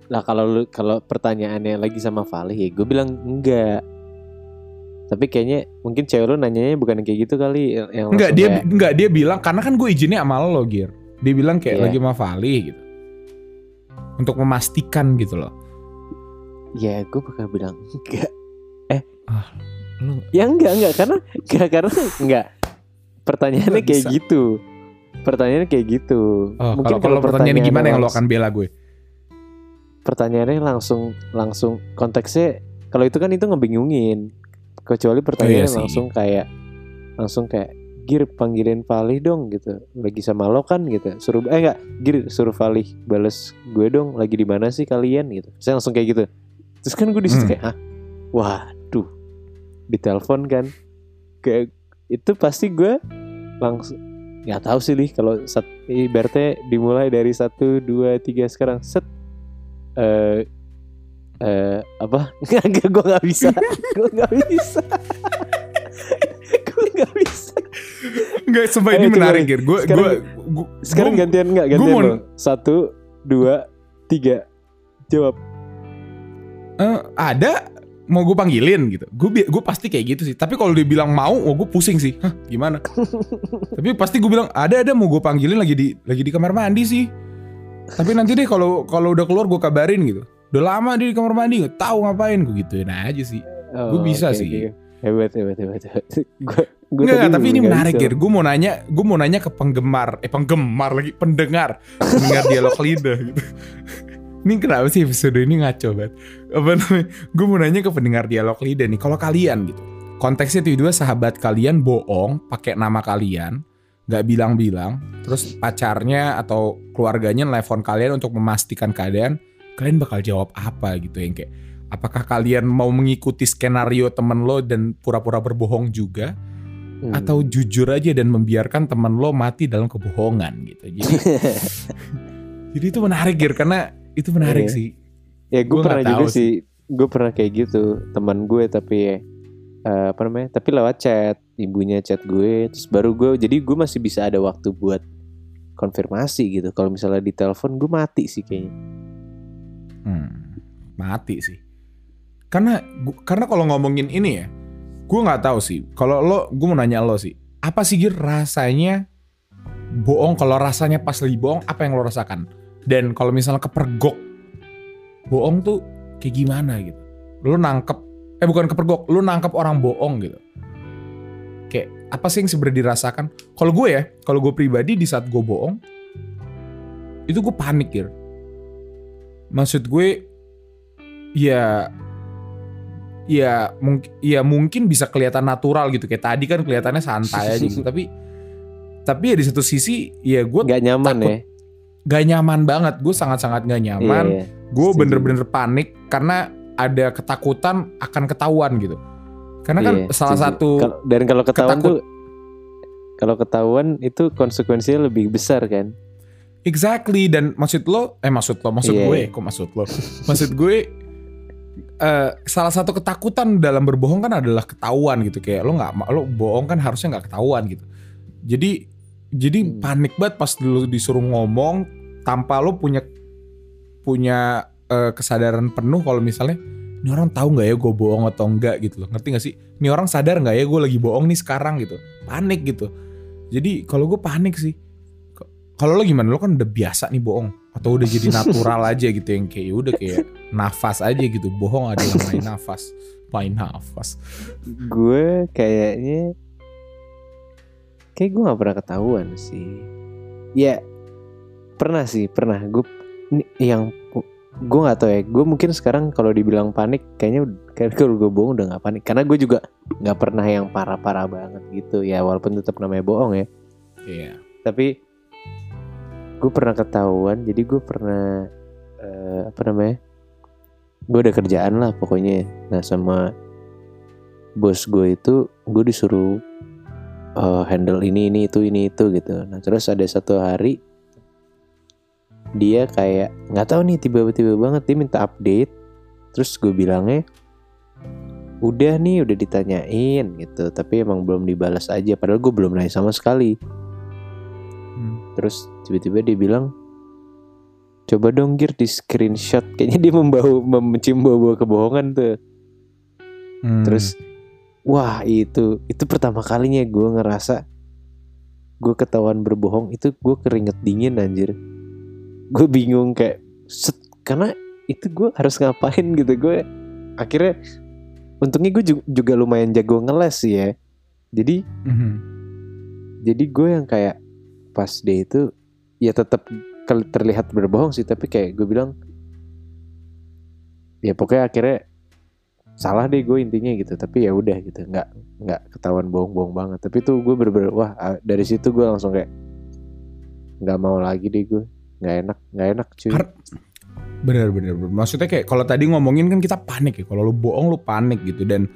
lah kalau lu kalau pertanyaannya lagi sama Valih ya gue bilang enggak tapi kayaknya mungkin cewek lu nanyanya bukan yang kayak gitu kali yang Enggak dia kayak, enggak dia bilang karena kan gue izinnya sama lo Gir. Dia bilang kayak Iya. lagi sama Fali gitu. Untuk memastikan gitu loh. ya gue bakal bilang enggak Lo ya enggak enggak karena karena enggak pertanyaannya kayak gitu. Pertanyaannya kayak gitu. Oh, kalau kalau pertanyaannya gimana yang lo akan bela gue? pertanyaannya langsung langsung konteksnya kalau itu kan itu ngebingungin. Kecuali pertanyaannya Oh, iya langsung kayak langsung kayak Gir panggilin Valih dong gitu. Lagi sama lo kan gitu. Suruh eh enggak Gir suruh Valih bales gue dong lagi di mana sih kalian gitu. Saya langsung kayak gitu. Terus kan gue di situ Hmm. kayak ah waduh. Ditelepon kan kayak itu pasti gue langsung nggak tahu sih nih kalau sat, ibaratnya dimulai dari satu dua tiga sekarang set. Eh eh apa? Nggak gue nggak bisa. Gue nggak bisa. Gue nggak bisa. Sumpah Ayo, ini coba menarik. Gue Sekarang- gue sekarang gua- gantian nggak gua gantian mau- satu dua tiga. Jawab. Eh, ada mau gue panggilin gitu. Gue gue pasti kayak gitu sih. Tapi kalau dia bilang mau, oh gue pusing sih. Hah, gimana? Tapi pasti gue bilang ada ada mau gue panggilin lagi di lagi di kamar mandi sih. Tapi nanti deh kalau kalau udah keluar gue kabarin gitu. Udah lama dia di kamar mandi nggak tahu ngapain gue gituin aja sih. Gua bisa oke, sih. oke. hebat hebat hebat hebat gue gue Enggak, tapi ini menarik Gir. Gue mau nanya, gue mau nanya ke penggemar, eh penggemar lagi, pendengar, pendengar dialog lidah gitu. Ini kenapa sih episode ini ngaco banget? Apa namanya? Gue mau nanya ke pendengar dialog lidah nih, kalau kalian gitu, konteksnya tiba-tiba sahabat kalian bohong, pakai nama kalian, nggak bilang-bilang, terus pacarnya atau keluarganya nelfon kalian untuk memastikan keadaan, kalian bakal jawab apa gitu yang kayak, apakah kalian mau mengikuti skenario temen lo dan pura-pura berbohong juga? Hmm. atau jujur aja dan membiarkan teman lo mati dalam kebohongan gitu. Jadi, jadi itu menarik Gir karena itu menarik Iya. sih. ya gue Gua pernah juga sih gue pernah kayak gitu teman gue tapi eh, apa namanya tapi lewat chat ibunya chat gue terus baru gue jadi gue masih bisa ada waktu buat konfirmasi gitu kalau misalnya di telepon gue mati sih kayaknya Hmm, mati sih. Karena gu- karena kalau ngomongin ini ya, gue nggak tahu sih. Kalau lo, gue mau nanya lo sih, apa sih Gir rasanya bohong? Kalau rasanya pas lagi bohong, apa yang lo rasakan? Dan kalau misalnya kepergok bohong tuh kayak gimana gitu? Lo nangkep, eh bukan kepergok, lo nangkep orang bohong gitu. Kayak apa sih yang sebenarnya dirasakan? Kalau gue ya, kalau gue pribadi di saat gue bohong, itu gue panik Gir maksud gue ya ya mungkin ya mungkin bisa kelihatan natural gitu kayak tadi kan kelihatannya santai aja gitu tapi tapi ya di satu sisi ya gue nggak nyaman takut. ya gak nyaman banget. Gue sangat sangat gak nyaman. Iya, iya. gue bener-bener panik karena ada ketakutan akan ketahuan gitu. Karena kan Iya, salah setuju. satu dan kalau ketahuan ketakut- tuh kalau ketahuan itu konsekuensinya lebih besar kan? Exactly. Dan maksud lo eh maksud lo maksud Iya. gue kok maksud lo? Maksud gue eh salah satu ketakutan dalam berbohong kan adalah ketahuan gitu. Kayak lo nggak lo bohong kan harusnya nggak ketahuan gitu. Jadi jadi Hmm. panik banget pas lo disuruh ngomong tanpa lo punya punya eh, kesadaran penuh kalau misalnya ini orang tahu nggak ya gue bohong atau enggak gitu loh. Ngerti gak sih? Ini orang sadar nggak ya gue lagi bohong nih sekarang? gitu. Panik gitu. Jadi kalau gue panik sih kalau lo gimana? Lo kan udah biasa nih bohong atau udah jadi natural aja gitu yang kayak ya udah kayak nafas aja gitu. Bohong adalah main nafas main nafas. Gue kayaknya kayak gue nggak pernah ketahuan sih. Ya pernah sih pernah. Gue yang gue nggak tahu ya. Gue mungkin sekarang kalau dibilang panik kayaknya kayak kalau gue bohong udah nggak panik. Karena gue juga nggak pernah yang parah-parah banget gitu. Ya walaupun tetap namanya bohong ya. Iya. Tapi gue pernah ketahuan. Jadi gue pernah eh, apa namanya? Gue ada kerjaan lah pokoknya. Nah sama bos gue itu gue disuruh eh, handle ini ini itu ini itu gitu. Nah terus ada satu hari dia kayak nggak tahu nih tiba-tiba banget dia minta update. Terus gue bilangnya udah nih udah ditanyain gitu. Tapi emang belum dibalas aja padahal gue belum nanya sama sekali. Hmm. Terus tiba-tiba dia bilang Coba dong Gir di screenshot. Kayaknya dia membau mencium bau-bau kebohongan tuh. Hmm. Terus Wah itu Itu pertama kalinya gue ngerasa Gue ketahuan berbohong. Itu gue keringet dingin anjir Gue bingung kayak set, Karena itu gue harus ngapain gitu. Gue akhirnya Untungnya gue ju- juga lumayan jago ngeles sih ya. Jadi Mhm. jadi gue yang kayak pas dia itu ya tetap terlihat berbohong sih tapi kayak gue bilang ya pokoknya akhirnya salah deh gue intinya gitu tapi ya udah gitu nggak nggak ketahuan bohong-bohong banget. Tapi tuh gue bener-bener wah ah, dari situ gue langsung kayak nggak mau lagi deh gue nggak enak nggak enak cuy Har- Bener bener bener. Maksudnya kayak kalau tadi ngomongin kan kita panik ya. Kalau lu bohong lu panik gitu dan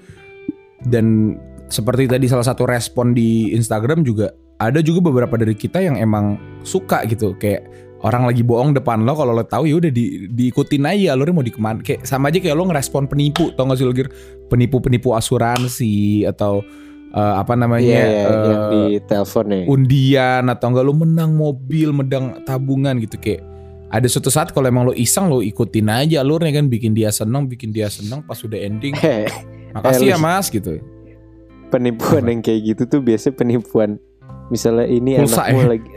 dan seperti tadi salah satu respon di Instagram juga ada juga beberapa dari kita yang emang suka gitu kayak orang lagi bohong depan lo kalau lo tahu ya udah di, diikutin aja alurnya mau di ke mana kayak sama aja kayak lo ngerespon penipu tau gak sih lo Gir? penipu-penipu asuransi atau eh, apa namanya Iya, iya, eh, yang di telepon nih undian atau enggak lo menang mobil, menang tabungan gitu kayak ada suatu saat kalau emang lo iseng lo ikutin aja alurnya kan bikin dia seneng, bikin dia seneng pas udah ending Heh, makasih Eh, ya mas gitu. penipuan yang kayak gitu tuh biasanya penipuan misalnya ini Pulsa anakmu ya? lagi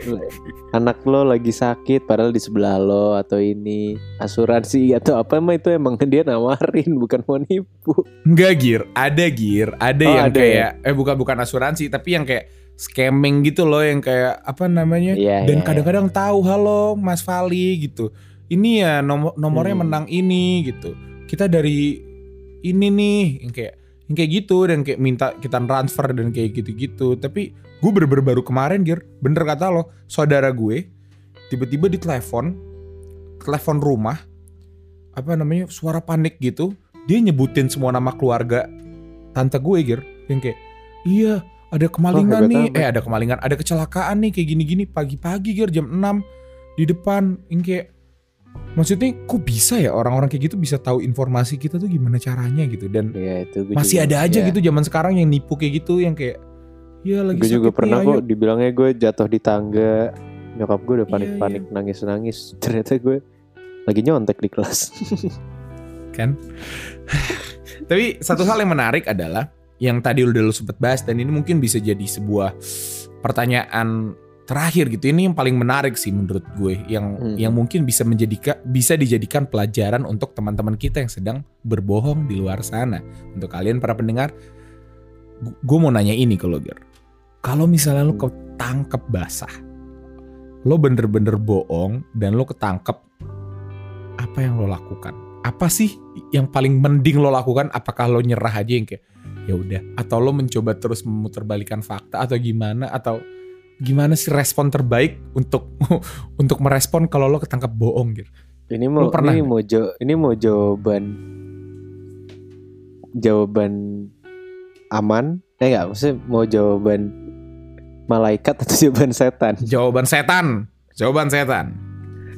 anak lo lagi sakit padahal di sebelah lo atau ini asuransi atau apa mah itu emang dia nawarin bukan mau nipu Enggak gir, ada gir, ada Oh, yang ada kayak eh bukan bukan asuransi tapi yang kayak scamming gitu loh yang kayak apa namanya Iya, dan iya, kadang-kadang tahu halo Mas Fali gitu. Ini ya nomor nomornya Hmm. menang ini gitu. Kita dari ini nih yang kayak yang kayak gitu dan kayak minta kita transfer dan kayak gitu-gitu. Tapi gue bener-bener baru kemarin Gir, bener kata lo, saudara gue tiba-tiba di telepon telepon rumah apa namanya suara panik gitu. Dia nyebutin semua nama keluarga tante gue Gir. Yang kayak iya ada kemalingan hebat nih. eh ada kemalingan ada kecelakaan nih kayak gini-gini. Pagi-pagi Gir jam 6 di depan. Yang kayak maksudnya kok bisa ya orang-orang kayak gitu bisa tahu informasi kita tuh gimana caranya gitu dan ya itu masih juga- ada aja ya. gitu zaman sekarang yang nipu kayak gitu yang kayak Iya lagi gue juga pernah kok ayo." dibilangnya gue jatuh di tangga nyokap gue udah Iya, panik-panik nangis-nangis ternyata gue lagi nyontek di kelas kan. Tapi satu hal yang menarik adalah yang tadi udah lu sempet bahas dan ini mungkin bisa jadi sebuah pertanyaan terakhir gitu. Ini yang paling menarik sih menurut gue yang Hmm. yang mungkin bisa menjadikan bisa dijadikan pelajaran untuk teman-teman kita yang sedang berbohong di luar sana. Untuk kalian para pendengar, gu- gue mau nanya ini ke lo Ger. Kalau misalnya lo ketangkep basah, lo bener-bener bohong dan lo ketangkep, apa yang lo lakukan? Apa sih yang paling mending lo lakukan? Apakah lo nyerah aja yang kayak ya udah, atau lo mencoba terus memutarbalikan fakta atau gimana? Atau gimana sih respon terbaik untuk untuk merespon kalau lo ketangkep bohong gitu? ini mau pernah ini mau jo ini mau jawaban jawaban aman eh enggak maksudnya mau jawaban malaikat atau jawaban setan Jawaban setan, jawaban setan.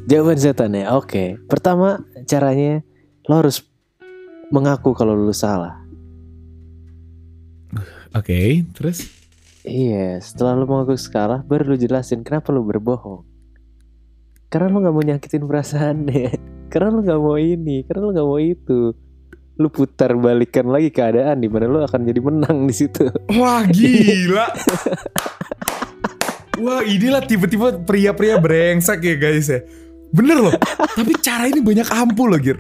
Jawaban setan ya, oke. Pertama caranya lo harus mengaku kalau lo salah. Oke, terus Iya, setelah lo mengaku salah, baru lo jelasin kenapa lo berbohong. Karena lo nggak mau nyakitin perasaannya. Karena lo nggak mau ini, karena lo nggak mau itu. Lo putar balikan lagi keadaan di mana lo akan jadi menang di situ. Wah gila. Wah inilah tipe-tipe pria-pria brengsek ya guys ya. Bener loh. Tapi cara ini banyak ampuh loh Gir.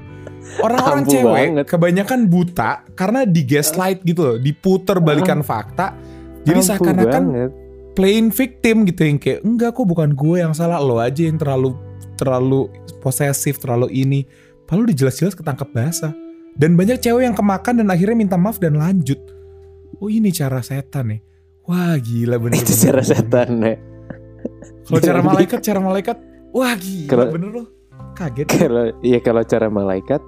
Orang-orang cewek banget. kebanyakan buta karena di gaslight gitu loh. Diputer balikan fakta. Jadi seakan-akan playing victim gitu yang kayak enggak kok bukan gue yang salah lo aja yang terlalu terlalu posesif terlalu ini. Padahal udah jelas-jelas ketangkep basah. Dan banyak cewek yang kemakan dan akhirnya minta maaf dan lanjut. Oh ini cara setan nih. Wah gila bener Itu cara setan ya. Kalau cara malaikat, cara malaikat. Wah gila bener loh. Kaget. Kalau iya kalau cara malaikat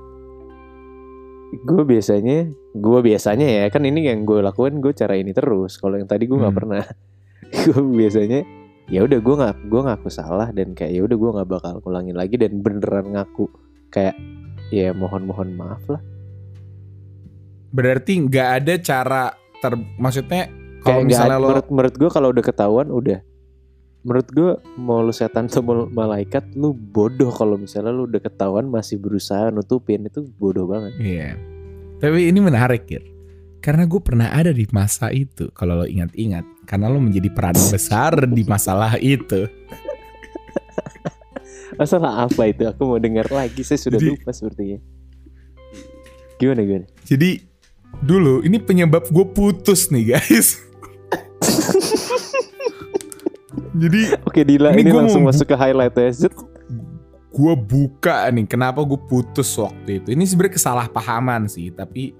gue biasanya gue biasanya ya kan ini yang gue lakuin gue cara ini terus. Kalau yang tadi gue nggak Hmm. pernah. Gue biasanya ya udah gue nggak gue ngaku salah dan kayak ya udah gue nggak bakal ulangin lagi dan beneran ngaku. Kayak ya mohon mohon maaf lah. Berarti nggak ada cara ter maksudnya kalau misalnya ada- lo menurut menurut gue kalau udah ketahuan udah menurut gue mau lu setan atau mau malaikat lu bodoh kalau misalnya lu udah ketahuan masih berusaha nutupin itu bodoh banget Iya. Tapi ini menarik ya. Karena gue pernah ada di masa itu. Kalau lo ingat-ingat. Karena lo menjadi peran besar di masalah itu. Masalah apa itu? Aku mau dengar lagi. Saya sudah Jadi- lupa sepertinya. Gimana gimana? Jadi dulu ini penyebab gue putus nih guys. Jadi Oke Dila Ini ini, gua langsung mau- masuk ke highlight ya. Zut. gue buka nih kenapa gue putus waktu itu. Ini sebenarnya kesalahpahaman sih, tapi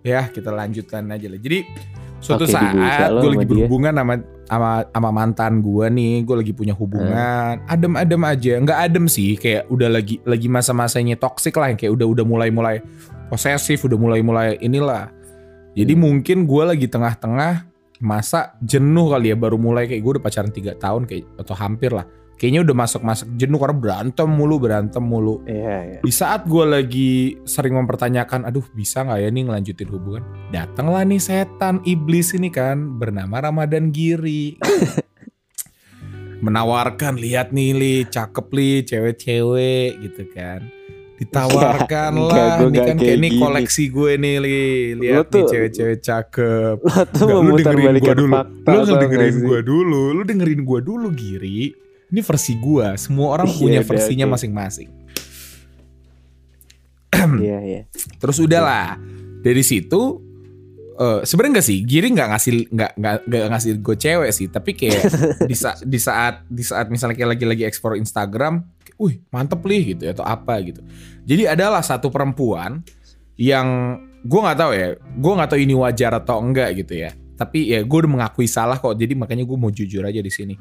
ya kita lanjutkan aja lah. Jadi suatu Oke, saat gue lagi dia. berhubungan sama sama sama mantan gue nih, gue lagi punya hubungan, adem-adem aja, nggak adem sih, kayak udah lagi lagi masa-masanya toxic lah, kayak udah udah mulai-mulai posesif, udah mulai-mulai inilah. Jadi Hmm. mungkin gue lagi tengah-tengah masa jenuh kali ya, baru mulai kayak gue udah pacaran tiga tahun kayak atau hampir lah. Kayaknya udah masuk-masuk jenuh karena berantem mulu, berantem mulu. Iya, iya. Di saat gue lagi sering mempertanyakan, aduh bisa nggak ya nih ngelanjutin hubungan? Datanglah nih setan iblis ini kan bernama Ramadan Giri. Menawarkan, lihat nih li, cakep li, cewek-cewek gitu kan. Ditawarkan lah, nih nggak kan kayak ini gini. koleksi gue nih li. Lihat Lo nih tuh- cewek-cewek cakep. Lo tuh Nggak, lu dengerin gua dulu. fakta. Lu nggak nggak dengerin gue dulu, lu dengerin gue dulu Giri. Ini versi gue, semua orang Iya, punya udah, versinya masing-masing. Iya, iya. Terus udahlah dari situ eh sebenarnya enggak sih Giri nggak ngasih nggak nggak nggak ngasih gue cewek sih tapi kayak di saat di saat di saat misalnya kayak lagi-lagi explore Instagram, wih mantep nih gitu ya, atau apa gitu. Jadi adalah satu perempuan yang gue nggak tahu ya, gue nggak tahu ini wajar atau enggak gitu ya. Tapi ya gue udah mengakui salah kok, jadi makanya gue mau jujur aja di sini.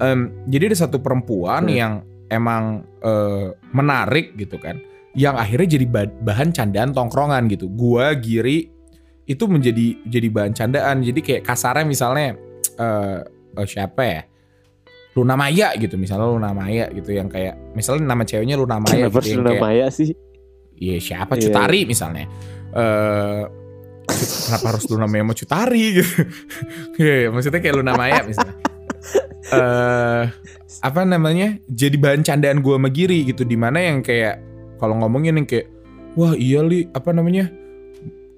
Em, jadi ada satu perempuan Hmm. yang emang eh, menarik gitu kan yang akhirnya jadi ba- bahan candaan tongkrongan gitu. Gua Giri itu menjadi jadi bahan candaan. Jadi kayak kasarnya misalnya eh eh, siapa ya? Luna Maya gitu misalnya Luna Maya gitu yang kayak misalnya nama ceweknya Luna Maya Kenapa gitu Luna kayak Maya sih? Iya siapa Iya. Cutari misalnya. Eh kenapa harus Luna Maya sama Cutari gitu. Iya, iya, maksudnya kayak Luna Maya misalnya. Eh apa namanya? Jadi bahan candaan gua sama Giri gitu di mana yang kayak kalau ngomongin yang kayak wah iya li apa namanya?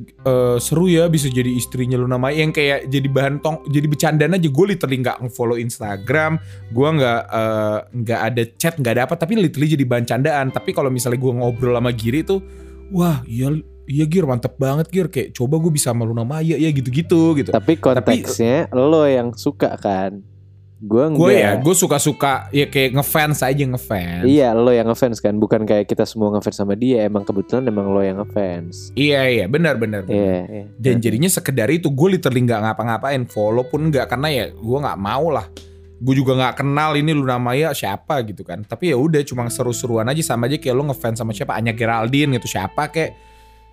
Eh seru ya bisa jadi istrinya Luna Maya yang kayak jadi bahan tong jadi bercandaan aja. Gue literally nggak nge-follow Instagram gue nggak eh, nggak ada chat nggak ada apa tapi literally jadi bahan candaan. Tapi kalau misalnya gue ngobrol sama Giri tuh wah iya iya Gir mantep banget Gir. Kayak coba gue bisa sama Luna Maya ya gitu-gitu gitu. Tapi konteksnya lo yang suka kan? Gue gue ya gue suka-suka ya kayak ngefans aja ngefans Iya, lo yang ngefans kan, bukan kayak kita semua ngefans sama dia. Emang kebetulan emang lo yang ngefans. iya iya benar benar. Iya, iya. dan jadinya sekedar itu gue literally nggak ngapa-ngapain follow pun nggak karena ya gue nggak mau lah gue juga nggak kenal ini Luna Maya siapa gitu kan tapi ya udah cuma seru-seruan aja sama aja kayak lo ngefans sama siapa Anya Geraldine gitu siapa kayak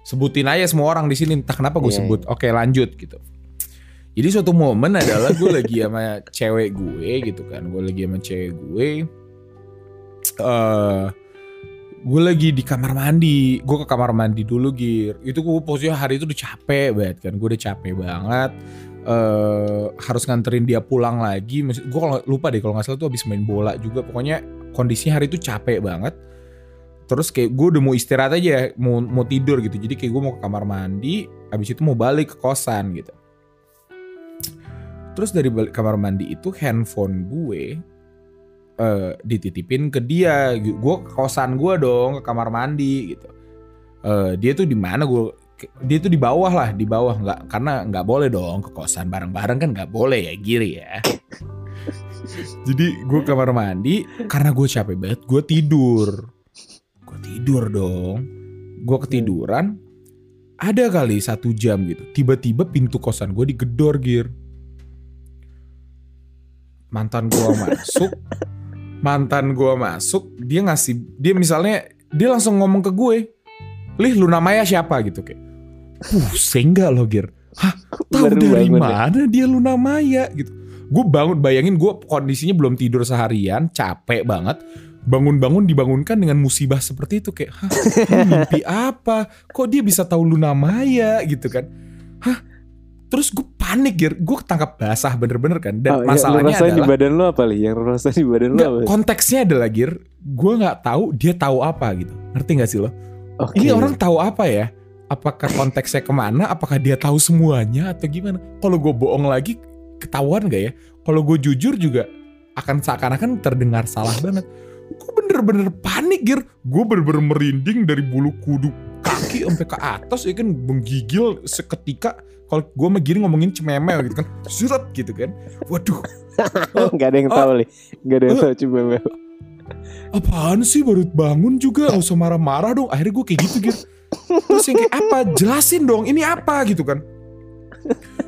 sebutin aja semua orang di sini entah kenapa gue Iya, sebut oke lanjut gitu jadi suatu momen adalah gue lagi sama cewek gue gitu kan. Gue lagi sama cewek gue. Eh gue lagi di kamar mandi. Gue ke kamar mandi dulu gir. Itu gue posisinya hari itu udah capek banget kan. Gue udah capek banget. Eh harus nganterin dia pulang lagi. Gue kalau lupa deh kalau nggak salah tuh habis main bola juga. Pokoknya kondisinya hari itu capek banget. Terus kayak gue udah mau istirahat aja mau mau tidur gitu. Jadi kayak gue mau ke kamar mandi habis itu mau balik ke kosan gitu terus dari balik kamar mandi itu handphone gue eh, dititipin ke dia. Gue ke kosan gue dong ke kamar mandi gitu. Eh, dia tuh di mana? Gue dia tuh di bawah lah di bawah. Nggak karena nggak boleh dong ke kosan bareng-bareng kan nggak boleh ya giri ya. Jadi gue kamar mandi karena gue capek banget gue tidur. Gue tidur dong. Gue ketiduran. Ada kali satu jam gitu tiba-tiba pintu kosan gue digedor gir mantan gue masuk mantan gue masuk dia ngasih dia misalnya dia langsung ngomong ke gue lih lu namanya siapa? Gitu kayak pusing gak lo gir. Hah tahu Baru dari ya? mana dia Luna Maya gitu. Gue bangun bayangin gue kondisinya belum tidur seharian capek banget bangun-bangun dibangunkan dengan musibah seperti itu kayak hah mimpi apa? Kok dia bisa tahu Luna Maya gitu kan. Hah terus gue panik gir. Gue ketangkap basah bener-bener kan. Dan Oh, iya, masalahnya rasain di adalah badan lo apa li? Yang lu rasain di badan lo apa? konteksnya adalah gir gue nggak tahu dia tahu apa gitu. Ngerti nggak sih lo? Oke. ini orang tahu apa ya? Apakah konteksnya ke mana? Apakah dia tahu semuanya atau gimana? Kalau gue bohong lagi ketahuan gak ya? Kalau gue jujur juga akan seakan-akan terdengar salah banget. Gue bener-bener panik gir. Gue bener-bener merinding dari bulu kudu kaki sampai ke atas ya kan? Menggigil seketika kalau gue sama Giri ngomongin cememel gitu kan surat gitu kan. Waduh. Gak ada yang Oh. tahu li. Gak ada yang Oh. tahu Mel. apaan sih baru bangun juga? Gak usah marah-marah dong. Akhirnya gue kayak gitu gitu terus yang kayak apa? Jelasin dong ini apa gitu kan.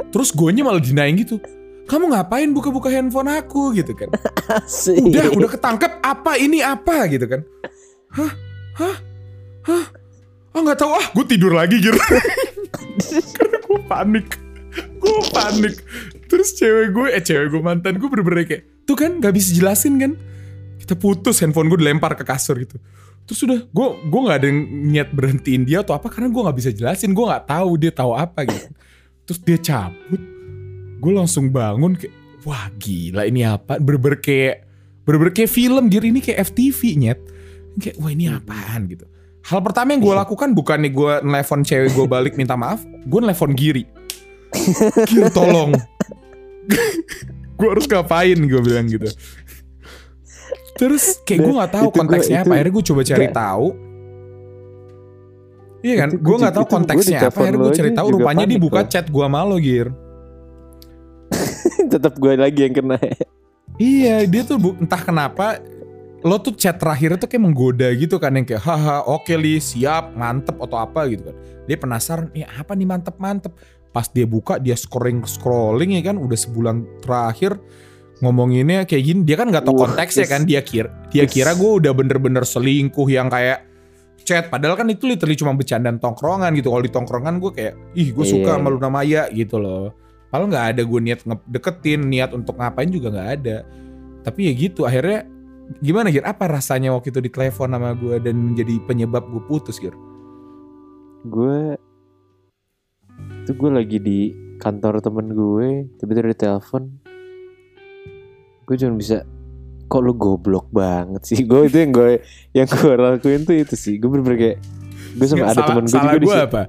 Terus gue malah denying gitu. Kamu ngapain buka-buka handphone aku gitu kan. Asik. udah udah ketangkep apa ini apa gitu kan. Hah? Hah? Hah? Oh nggak tahu. Ah gue tidur lagi gitu gue panik. Gue panik. Terus cewek gue eh cewek gue mantan gue bener-bener kayak tuh kan nggak bisa jelasin kan? Kita putus handphone gue dilempar ke kasur gitu. Terus udah gue gue nggak ada niat berhentiin dia atau apa karena gue nggak bisa jelasin. Gue nggak tahu dia tahu apa gitu. Terus dia cabut. Gue langsung bangun kayak wah gila ini apa? Berber kayak film gitu ini kayak FTV nyet. Kayak wah ini apaan? Gitu hal pertama yang gue lakukan bukan nih gue nelfon cewek gue balik minta maaf gue nelfon Giri Giri tolong gue harus ngapain gue bilang gitu terus kayak gue nggak tahu Itu gua- konteksnya apa akhirnya gue coba cari tahu Iya kan, gue nggak tahu konteksnya apa. Akhirnya gue cari tahu, rupanya dibuka gua. chat gue malu Gir. Tetap gue lagi yang kena. Iya, dia tuh bu- entah kenapa lo tuh chat terakhir tuh kayak menggoda gitu kan yang kayak haha oke li siap mantep atau apa gitu kan. Dia penasaran, ya apa nih mantep mantep. Pas dia buka dia scrolling scrolling ya kan udah sebulan terakhir ngomonginnya kayak gini dia kan nggak tahu konteksnya yes. kan dia kira dia Yes. kira gue udah bener-bener selingkuh yang kayak chat padahal kan itu literally cuma bercandaan tongkrongan gitu kalau di tongkrongan gue kayak ih gue suka Iya. sama Luna Maya gitu loh Padahal nggak ada gue niat deketin, niat untuk ngapain juga nggak ada. Tapi ya gitu, akhirnya gimana Gir? Apa rasanya waktu itu ditelepon sama gue dan menjadi penyebab gue putus Gir? gue itu gue lagi di kantor temen gue tiba-tiba ditelepon gue cuma bisa kok lu goblok banget sih gue itu yang gue yang gue lakuin tuh itu sih gue bener-bener kayak gue sama ada temen gue juga di situ apa?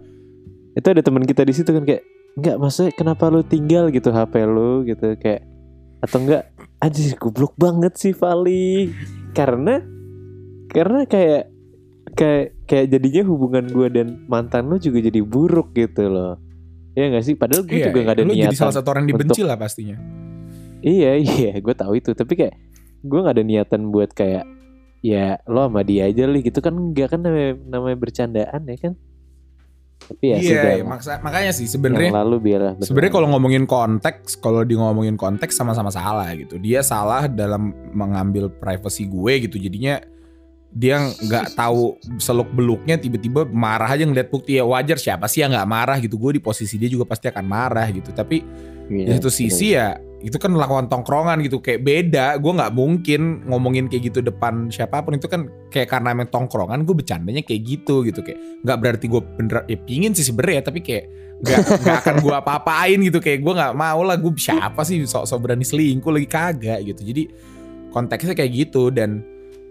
itu ada teman kita di situ kan kayak nggak maksudnya kenapa lu tinggal gitu HP lu gitu kayak atau enggak anjir goblok banget sih Vali karena karena kayak kayak kayak jadinya hubungan gue dan mantan lu juga jadi buruk gitu loh. Ya nggak sih? Padahal gue Iya, juga nggak ada lu niatan jadi salah satu orang yang dibenci lah pastinya. iya iya gue tahu itu. Tapi kayak gue nggak ada niatan buat kayak ya lo sama dia aja li gitu kan? Enggak kan namanya, namanya bercandaan ya kan tapi ya Iya, iya, maksa- makanya sih sebenarnya lalu biarlah Sebenarnya kalau ngomongin konteks, kalau di ngomongin konteks sama-sama salah gitu. Dia salah dalam mengambil privasi gue gitu. Jadinya dia nggak tahu seluk beluknya tiba-tiba marah aja ngeliat bukti ya wajar siapa sih yang nggak marah gitu. Gue di posisi dia juga pasti akan marah gitu. Tapi di Iya, satu sisi ya itu kan melakukan tongkrongan gitu kayak beda. Gue nggak mungkin ngomongin kayak gitu depan siapa pun. Itu kan kayak karena emang tongkrongan gue bercandanya kayak gitu gitu kayak nggak berarti gue bener ya pingin sih sebenernya tapi kayak nggak nggak akan gue apa-apain gitu. Kayak gue nggak mau lah gue siapa sih sok-sok berani selingkuh lagi? Kagak gitu. Jadi konteksnya kayak gitu dan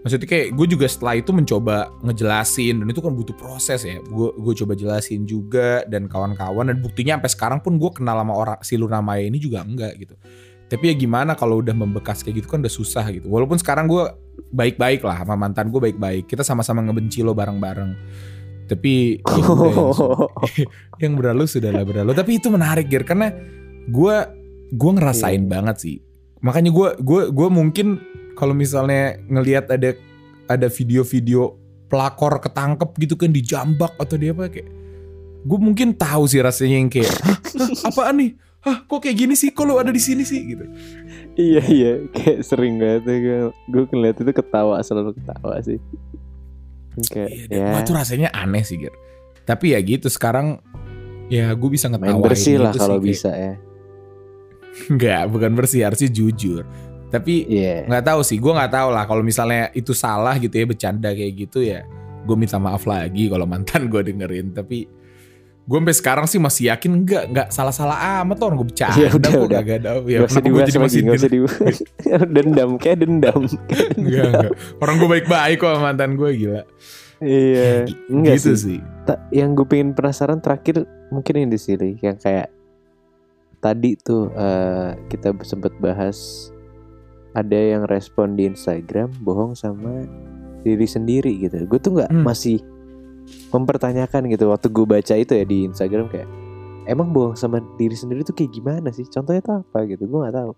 maksudnya kayak gue juga setelah itu mencoba ngejelasin dan itu kan butuh proses ya. Gue gue coba jelasin juga dan kawan-kawan dan buktinya sampai sekarang pun gue kenal sama orang si Luna Maya ini juga enggak gitu. Tapi ya gimana kalau udah membekas kayak gitu kan udah susah gitu. Walaupun sekarang gue baik-baik lah sama mantan gue baik-baik. Kita sama-sama ngebenci lo bareng-bareng. Tapi ya yang, yang berlalu sudahlah berlalu. Tapi itu menarik Gir karena gue gue ngerasain Iya. banget sih. Makanya gue gue gue mungkin kalau misalnya ngelihat ada ada video-video pelakor ketangkep gitu kan dijambak atau dia apa kayak gue mungkin tahu sih rasanya yang kayak "Hah, hah, apaan nih Hah, kok kayak gini sih? Lu ada di sini sih? Gitu. iya iya kayak sering banget ya gue gue ngeliat itu ketawa selalu ketawa sih kayak Iya, ya wah, itu rasanya aneh sih, Gir. Tapi ya gitu, sekarang ya gue bisa main ngetawain bersih lah itu kalau sih, kayak- bisa ya Enggak, bukan bersih, harusnya jujur. Tapi iya nggak tahu sih, gue nggak tahu lah kalau misalnya itu salah gitu ya bercanda kayak gitu ya. Gue minta maaf lagi kalau mantan gue dengerin. Tapi gue sampai sekarang sih masih yakin enggak, enggak salah-salah amat orang gue bercanda Ya udah, kok udah. gak ada. Ya, Gak kenapa gue jadi masih gak usah dibahas. dendam, kayak dendam. Enggak, enggak. Orang gue baik-baik kok mantan gue gila. iya, enggak gitu sih. sih. Ta- yang gue pengen penasaran terakhir mungkin yang di sini, yang kayak tadi tuh eh, kita sempat bahas ada yang respon di Instagram bohong sama diri sendiri gitu. Gue tuh nggak Hmm. masih mempertanyakan gitu waktu gue baca itu ya di Instagram kayak emang bohong sama diri sendiri tuh kayak gimana sih? Contohnya tuh apa gitu? Gue nggak tahu.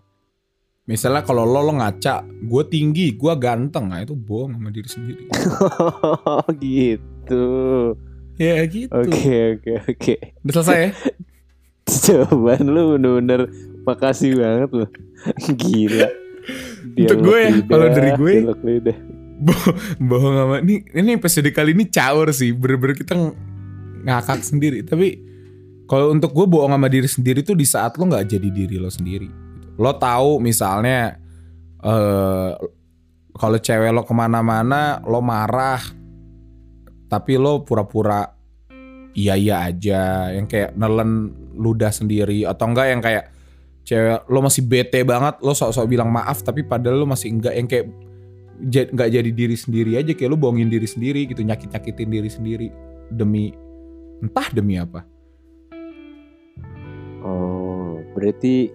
Misalnya kalau lo lo ngaca, gue tinggi, gue ganteng, nah itu bohong sama diri sendiri. Oh gitu. ya gitu. Oke oke oke. Udah selesai ya? Jawaban lu bener-bener makasih banget loh. Gila. Untuk gue ya, kalau dari gue- lidah. Bo- bohong sama ini ini episode kali ini caur sih. Bener-bener kita ng- ngakak sendiri. Tapi kalau untuk gue bohong sama diri sendiri tuh di saat lo nggak jadi diri lo sendiri. Lo tahu misalnya eh kalau cewek lo ke mana-mana lo marah tapi lo pura-pura iya iya aja. Yang kayak nelen ludah sendiri atau enggak yang kayak cewek lo masih bete banget lo sok-sok bilang maaf tapi padahal lo masih enggak yang kayak nggak jadi diri sendiri aja kayak lu bohongin diri sendiri gitu nyakit nyakitin diri sendiri demi entah demi apa Oh, berarti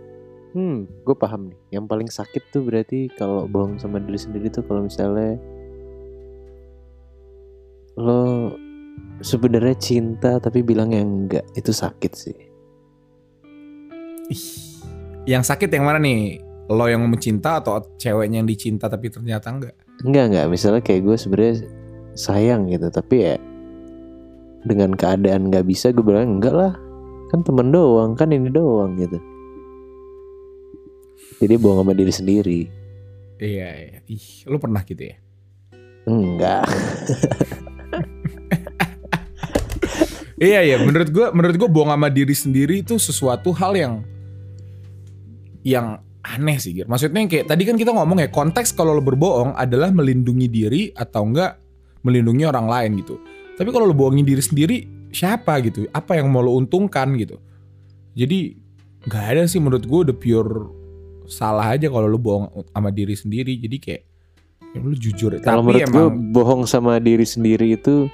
hmm, gue paham nih. Yang paling sakit tuh berarti kalau bohong sama diri sendiri tuh kalau misalnya lo sebenarnya cinta tapi bilang yang enggak itu sakit sih. Ih, yang sakit yang mana nih? Lo yang mencinta atau ceweknya yang dicinta tapi ternyata enggak? Enggak enggak, misalnya kayak gue sebenarnya sayang gitu, tapi ya dengan keadaan nggak bisa gue bilang enggak lah, kan temen doang, kan ini doang gitu. Jadi bohong sama diri sendiri. iya iya. Ih lo pernah gitu ya? Enggak. iya iya. Menurut gua menurut gua bohong sama diri sendiri itu sesuatu hal yang yang aneh sih Gir. Maksudnya yang kayak tadi kan kita ngomong ya konteks kalau lo berbohong adalah melindungi diri atau enggak melindungi orang lain gitu. Tapi kalau lo bohongin diri sendiri siapa gitu? Apa yang mau lo untungkan gitu? Jadi nggak ada sih menurut gue udah pure salah aja kalau lo bohong sama diri sendiri. Jadi kayak ya lo jujur. Kalau Tapi menurut gue emang bohong sama diri sendiri itu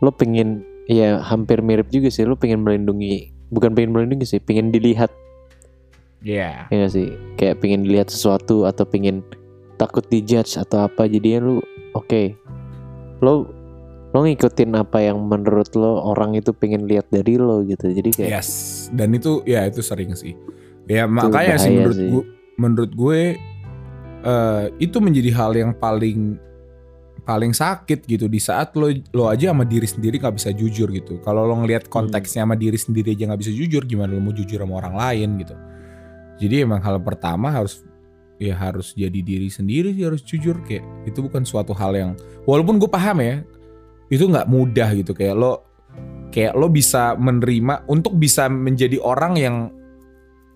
lo pengen ya hampir mirip juga sih lo pengen melindungi bukan pengen melindungi sih pengen dilihat ya ya nggak sih kayak pengen dilihat sesuatu atau pengen takut dijudge atau apa jadinya lu oke lo lo ngikutin apa yang menurut lo orang itu pengen lihat dari lo gitu jadi kayak Yes, dan itu ya itu sering sih. Ya makanya sih menurut sih. gue menurut gue eh, itu menjadi hal yang paling paling sakit gitu di saat lo lo aja sama diri sendiri nggak bisa jujur gitu. Kalau lo ngelihat konteksnya sama diri sendiri aja nggak bisa jujur, gimana lo mau jujur sama orang lain gitu. Jadi emang hal pertama harus ya harus jadi diri sendiri sih harus jujur. Kayak itu bukan suatu hal yang walaupun gue paham ya itu nggak mudah gitu. Kayak lo kayak lo bisa menerima untuk bisa menjadi orang yang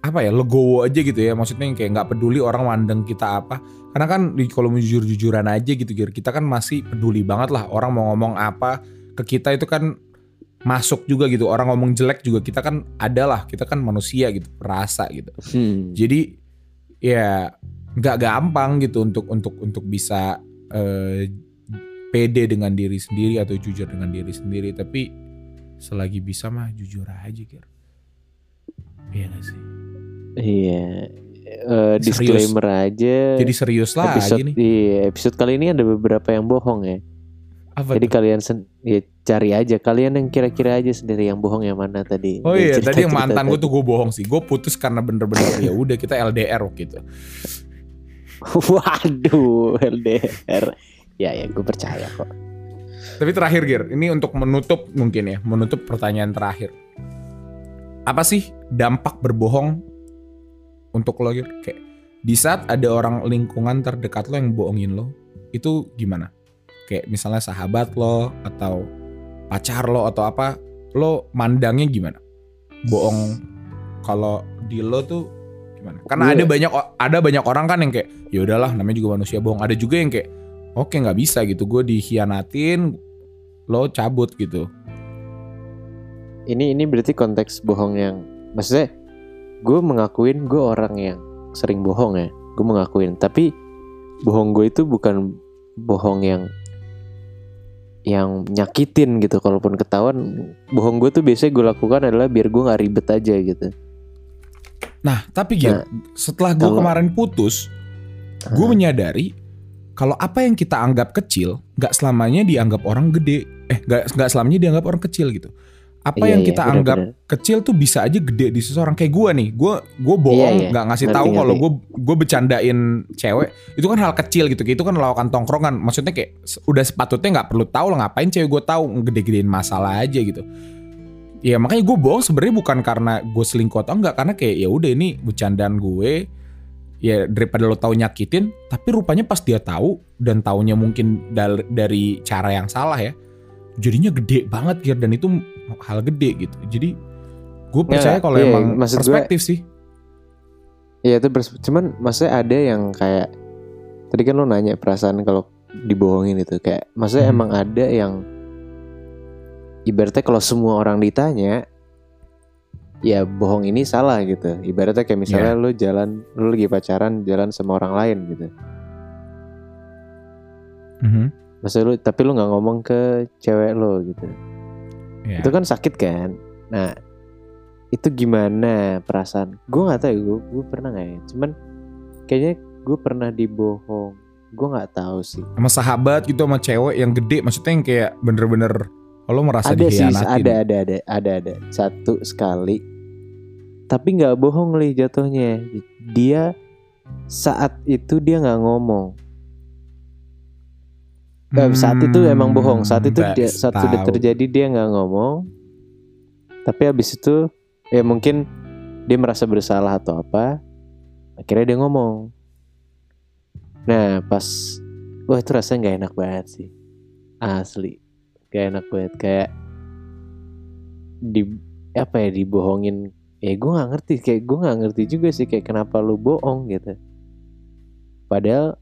apa ya legowo aja gitu ya. Maksudnya yang kayak nggak peduli orang mandang kita apa. Karena kan di- kalau jujur jujuran aja gitu kita kan masih peduli banget lah orang mau ngomong apa. Ke kita itu kan masuk juga gitu orang ngomong jelek juga kita kan ada lah kita kan manusia gitu rasa gitu hmm, jadi ya nggak gampang gitu untuk untuk untuk bisa eh, pede dengan diri sendiri atau jujur dengan diri sendiri. Tapi selagi bisa mah jujur aja kira. Iya gak sih. iya Serius. disclaimer aja Jadi serius lah episode nih. iya, episode kali ini ada beberapa yang bohong ya Apa jadi tuh? kalian sen- ya cari aja kalian yang kira-kira aja sendiri yang bohong yang mana tadi Oh iya, tadi yang mantan gue tuh gue bohong sih. Gue putus karena bener-bener ya udah kita LDR gitu. Waduh, LDR. Ya ya, gue percaya kok. Tapi terakhir Gir, ini untuk menutup mungkin ya, menutup pertanyaan terakhir. Apa sih dampak berbohong untuk lo Gir? Kayak di saat ada orang lingkungan terdekat lo yang bohongin lo, itu gimana? Kayak misalnya sahabat lo atau pacar lo atau apa, lo mandangnya gimana? Bohong kalau di lo tuh gimana? Karena Gue- ada banyak ada banyak orang kan yang kayak ya udahlah namanya juga manusia bohong. Ada juga yang kayak oke nggak bisa gitu gue dikhianatin lo cabut gitu Ini ini berarti konteks bohong yang maksudnya gue mengakuin gue orang yang sering bohong ya. Gue mengakuin, tapi bohong gue itu bukan bohong yang yang nyakitin gitu. Kalaupun ketahuan, bohong gue tuh biasanya gue lakukan adalah biar gue nggak ribet aja gitu. nah tapi Gir Nah, setelah gue kalau- kemarin putus gue Ah. menyadari kalau apa yang kita anggap kecil nggak selamanya dianggap orang gede eh nggak nggak selamanya dianggap orang kecil gitu apa Iya, yang iya, kita benar, anggap benar. kecil tuh bisa aja gede di seseorang kayak gue nih gue gue bohong Iya, iya. nggak ngasih tahu kalau gue gue bercandain cewek itu kan hal kecil gitu itu kan lawakan tongkrongan. Maksudnya kayak udah sepatutnya nggak perlu tahu lah ngapain cewek gue tahu gede-gedein masalah aja gitu. Ya makanya gue bohong sebenarnya bukan karena gue selingkuh atau enggak karena kayak ya udah ini bercandaan gue ya daripada lo tahu nyakitin tapi rupanya pas dia tahu dan taunya mungkin dari cara yang salah ya jadinya gede banget Gir. Dan itu hal gede gitu jadi gue percaya kalau iya, emang maksud gue- perspektif sih Iya itu pers- cuman maksudnya ada yang kayak tadi kan lo nanya perasaan kalau dibohongin itu kayak maksudnya Hmm. emang ada yang ibaratnya kalau semua orang ditanya ya bohong ini salah gitu ibaratnya kayak misalnya Iya. lo jalan lo lagi pacaran jalan sama orang lain gitu Mhm. maksudnya lo tapi lo nggak ngomong ke cewek lo gitu Iya. itu kan sakit kan? Nah itu gimana perasaan? Gue nggak tahu gue gue pernah nggak ya? Cuman kayaknya gue pernah dibohong. Gue nggak tahu sih. Sama sahabat gitu sama cewek yang gede. Maksudnya yang kayak bener-bener lo merasa ada sih ada ada ada ada ada. Satu sekali. Tapi nggak bohong li jatuhnya. Dia saat itu dia nggak ngomong Eh, saat itu emang bohong. Saat itu Hmm, dia saat sudah terjadi dia nggak ngomong. Tapi habis itu ya mungkin dia merasa bersalah atau apa akhirnya dia ngomong. Nah pas wah itu rasanya nggak enak banget sih. Asli. Gak enak banget. Kayak di apa ya dibohongin. Ya gue nggak ngerti. Kayak gue nggak ngerti juga sih kayak kenapa lu bohong gitu. Padahal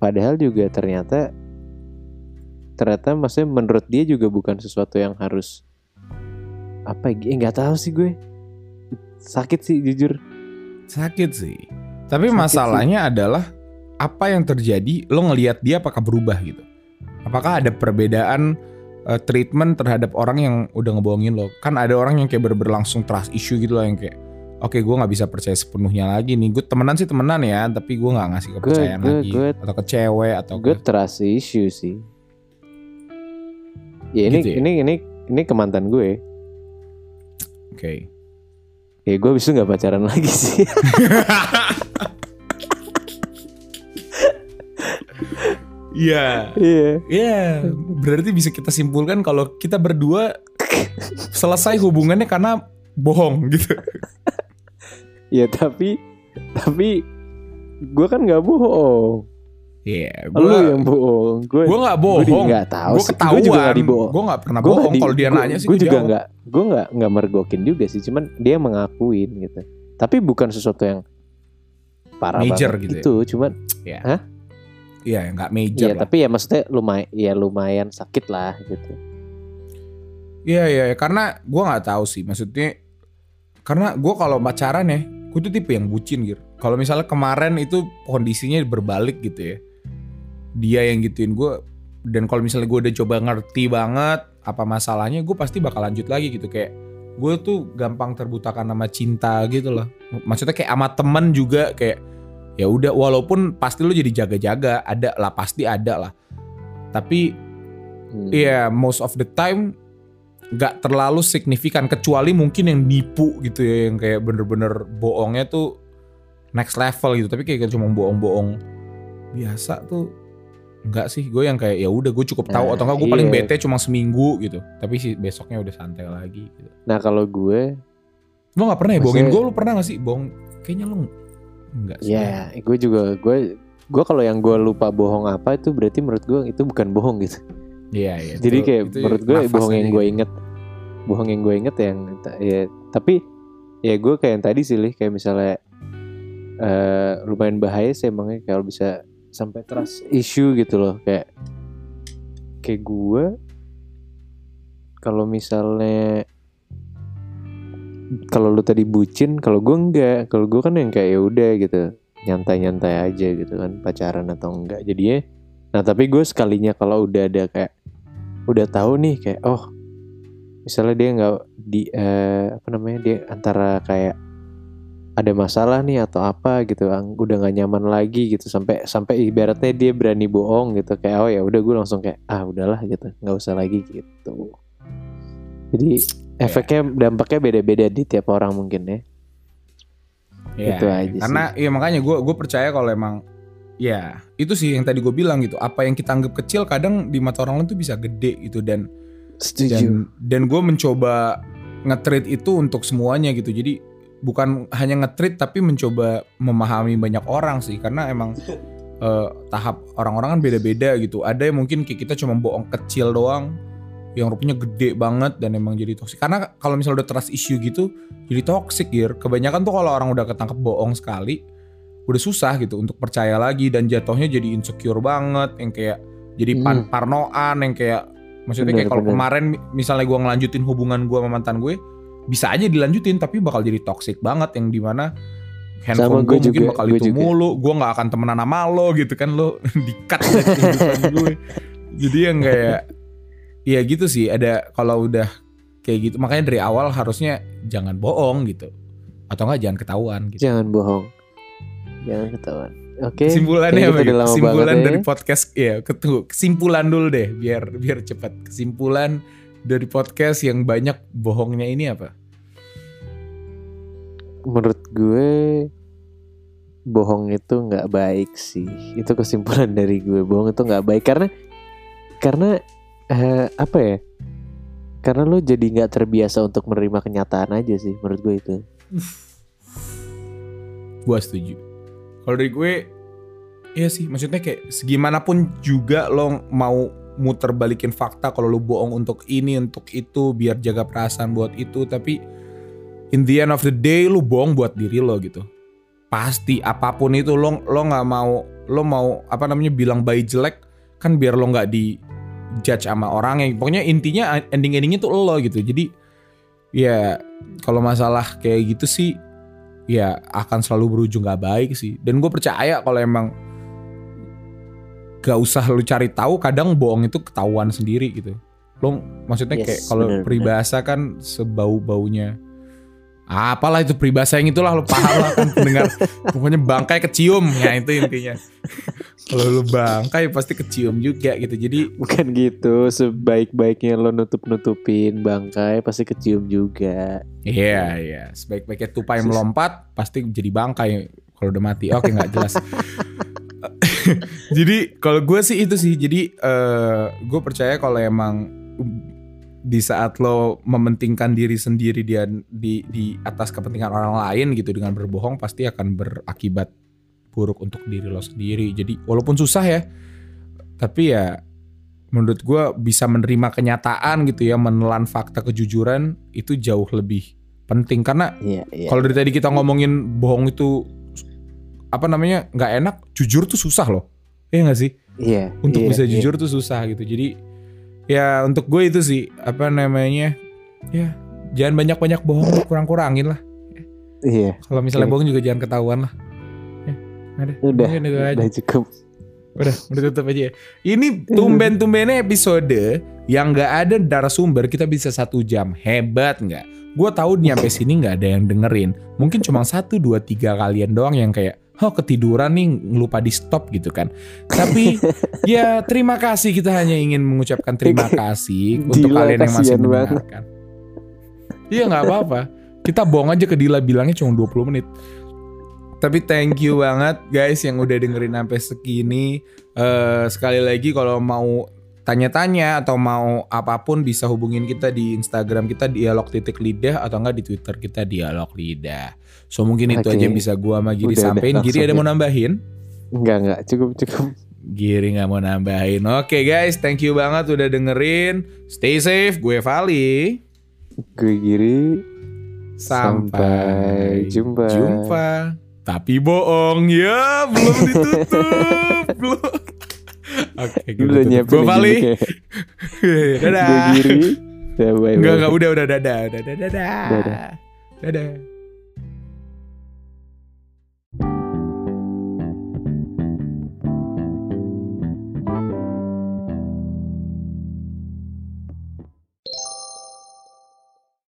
padahal juga ternyata ternyata maksudnya menurut dia juga bukan sesuatu yang harus apa ya eh, nggak tahu sih gue. Sakit sih jujur. Sakit sih. Tapi Sakit masalahnya adalah apa yang terjadi lo ngelihat dia apakah berubah gitu? Apakah ada perbedaan eh, treatment terhadap orang yang udah ngebohongin lo? Kan ada orang yang kayak ber- berlangsung trust issue gitu loh yang kayak oke gue nggak bisa percaya sepenuhnya lagi nih. Gue temenan sih temenan ya tapi gue nggak ngasih kepercayaan gue- lagi. gue- atau ke cewek atau gue ke trust issue sih. Ya ini Gitu ya? ini ini ini ke mantan gue. Oke. Ya gue bisa nggak pacaran lagi sih? Iya. Iya. Iya, berarti bisa kita simpulkan kalau kita berdua selesai hubungannya karena bohong gitu. Ya tapi tapi gue kan nggak bohong Iya, lu yang bohong gue gue nggak gue bohong. nggak tahu Gue sih. ketahuan. gue juga nggak dibohong Gue nggak pernah Gua bohong. Kalau dia gua- nanya sih gue gue juga nggak gue nggak nggak mergokin juga sih cuman dia mengakuin gitu tapi bukan sesuatu yang parah Major banget gitu ya? itu cuman Iya, nggak major Iya tapi ya maksudnya lumayan ya lumayan sakit lah gitu Iya, iya, iya. karena gue nggak tahu sih. Maksudnya, karena gue kalau pacaran ya, gue tuh tipe yang bucin gitu. Kalau misalnya kemarin itu kondisinya berbalik gitu ya, dia yang gituin gue. Dan kalau misalnya gue udah coba ngerti banget apa masalahnya, gue pasti bakal lanjut lagi gitu kayak gue tuh gampang terbutakan sama cinta gitu loh. Maksudnya kayak sama temen juga kayak ya udah walaupun pasti lu jadi jaga-jaga ada lah pasti ada lah. Tapi Hmm. Iya, most of the time nggak terlalu signifikan kecuali mungkin yang nipu gitu ya yang kayak bener-bener bohongnya tuh next level gitu. Tapi kayak cuma bohong-bohong biasa tuh enggak sih. Gue yang kayak ya udah gue cukup tahu. Nah, atau enggak gue paling iya. bete cuma seminggu gitu. Tapi sih besoknya udah santai lagi gitu. nah kalau gue lo nggak pernah ya bohongin gue? Lo pernah gak sih bohong? Kayaknya lo enggak sih. Ya gue juga gue gue kalau yang gue lupa bohong apa itu berarti menurut gue itu bukan bohong gitu iya iya jadi itu- kayak itu menurut gue bohong yang gitu. gue inget bohong yang gue inget yang ya tapi ya gue kayak yang tadi sih Lih, kayak misalnya eh lumayan bahaya sih emangnya kalau bisa sampai trust issue gitu loh. Kayak kayak gue kalau misalnya kalau lu tadi bucin kalau gue enggak. Kalau gue kan yang kayak ya udah gitu nyantai-nyantai aja gitu kan pacaran atau enggak jadinya. Nah tapi gue sekalinya kalau udah ada kayak udah tahu nih kayak oh misalnya dia nggak di eh, apa namanya dia antara kayak ada masalah nih atau apa gitu udah nggak nyaman lagi gitu sampai sampai ibaratnya dia berani bohong gitu kayak oh ya udah gue langsung kayak ah udahlah gitu nggak usah lagi gitu Jadi efeknya dampaknya beda-beda di tiap orang mungkin ya. Ya, Itu aja sih. Karena ya makanya gue gue percaya kalau emang ya itu sih yang tadi gue bilang gitu. Apa yang kita anggap kecil kadang di mata orang lain tuh bisa gede gitu dan Setuju. dan dan gue mencoba nge-treat itu untuk semuanya gitu. Jadi bukan hanya nge-treat tapi mencoba memahami banyak orang sih karena emang eh, tahap orang-orang kan beda-beda gitu. Ada yang mungkin kayak kita cuma bohong kecil doang yang rupanya gede banget dan emang jadi toksik. Karena kalau misalnya udah trust issue gitu jadi toxic gitu. Kebanyakan tuh kalau orang udah ketangkep bohong sekali udah susah gitu untuk percaya lagi dan jatuhnya jadi insecure banget yang kayak jadi pan- Hmm. parnoan yang kayak maksudnya kayak Bener, kalau bener. kemarin mi- misalnya gua ngelanjutin hubungan gua sama mantan gue bisa aja dilanjutin tapi bakal jadi toxic banget yang di mana handphone gue gue mungkin juga, bakal gue itu juga. mulu gue nggak akan temenan sama lo gitu kan lo di-cut dari kehidupan gue jadi yang kayak ya gitu sih ada kalau udah kayak gitu makanya dari awal harusnya jangan bohong gitu atau enggak jangan ketahuan gitu Jangan bohong. Jangan ketahuan. Oke. kesimpulannya kayaknya apa kesimpulan banget ya. dari podcast ya ketunggu kesimpulan dulu deh biar biar cepat kesimpulan dari podcast yang banyak bohongnya ini apa menurut gue bohong itu nggak baik sih itu kesimpulan dari gue bohong itu nggak baik karena karena eh, apa ya karena lo jadi nggak terbiasa untuk menerima kenyataan aja sih menurut gue itu gue setuju kalau dari gue Iya sih. Maksudnya kayak segimanapun juga lo mau muter balikin fakta kalau lo bohong untuk ini untuk itu biar jaga perasaan buat itu. Tapi in the end of the day lo bohong buat diri lo gitu. Pasti apa pun itu lo lo nggak mau lo mau apa namanya bilang baik jelek kan biar lo nggak di judge sama orang yang pokoknya intinya ending endingnya tuh lo gitu. Jadi ya kalau masalah kayak gitu sih ya akan selalu berujung gak baik sih. Dan gue percaya kalau emang gak usah lu cari tahu kadang bohong itu ketahuan sendiri gitu. Lo maksudnya Yes, kayak kalau peribahasa kan sebau baunya apalah itu peribahasa yang itulah lo paham lah kan pendengar. Pokoknya bangkai kecium. Ya itu intinya. Kalau lu bangkai pasti kecium juga gitu. Jadi bukan gitu. Sebaik-baiknya lo nutup nutupin bangkai pasti kecium juga. Iya iya, sebaik-baiknya tupai melompat pasti jadi bangkai kalau udah mati. Oke nggak jelas. jadi kalau gue sih itu sih, jadi eh gue percaya kalau emang di saat lo mementingkan diri sendiri dia di di atas kepentingan orang lain gitu dengan berbohong pasti akan berakibat buruk untuk diri lo sendiri. Jadi walaupun susah ya, tapi ya menurut gue bisa menerima kenyataan gitu ya, menelan fakta kejujuran itu jauh lebih penting karena iya iya kalau dari tadi kita ngomongin bohong itu apa namanya nggak enak, jujur tuh susah loh, ya nggak sih? iya Untuk iya, bisa iya. jujur tuh susah gitu. Jadi ya untuk gue itu sih apa namanya ya jangan banyak-banyak bohong, kurang-kurangin lah. iya Kalau misalnya Oke. bohong juga jangan ketahuan lah. Ya, ada. udah itu aja. udah cukup Udah, udah tutup aja. ya. Ini tumben-tumbennya episode yang nggak ada narasumber kita bisa satu jam. Hebat nggak? Gue tahu sampai sini nggak ada yang dengerin. Mungkin cuma satu, dua, tiga kalian doang yang kayak, oh ketiduran nih lupa di stop gitu kan. Tapi ya terima kasih kita hanya ingin mengucapkan terima kasih untuk Gila, kalian yang masih mendengarkan. Iya nggak apa-apa. Kita bohong aja ke Dila bilangnya cuma 20 menit. Tapi thank you banget guys yang udah dengerin sampai segini. Eh sekali lagi kalau mau tanya-tanya atau mau apa pun bisa hubungin kita di Instagram kita dialog titik lidah atau enggak di Twitter kita dialog lidah. So mungkin itu aja yang bisa gua sama Giri Udah, udah, sampein. Giri ada ya. mau nambahin? enggak enggak cukup cukup Giri nggak mau nambahin. Oke guys, thank you banget udah dengerin. Stay safe, gue Vali. gue giri Sampai, Sampai jumpa. Jumpa. Tapi bohong ya, belum ditutup. belum. Oke, Lu gue Gue Vali. dadah. gue giri Enggak, enggak, udah, udah, dadah, dadah, dadah, dadah. Dadah. Dadah.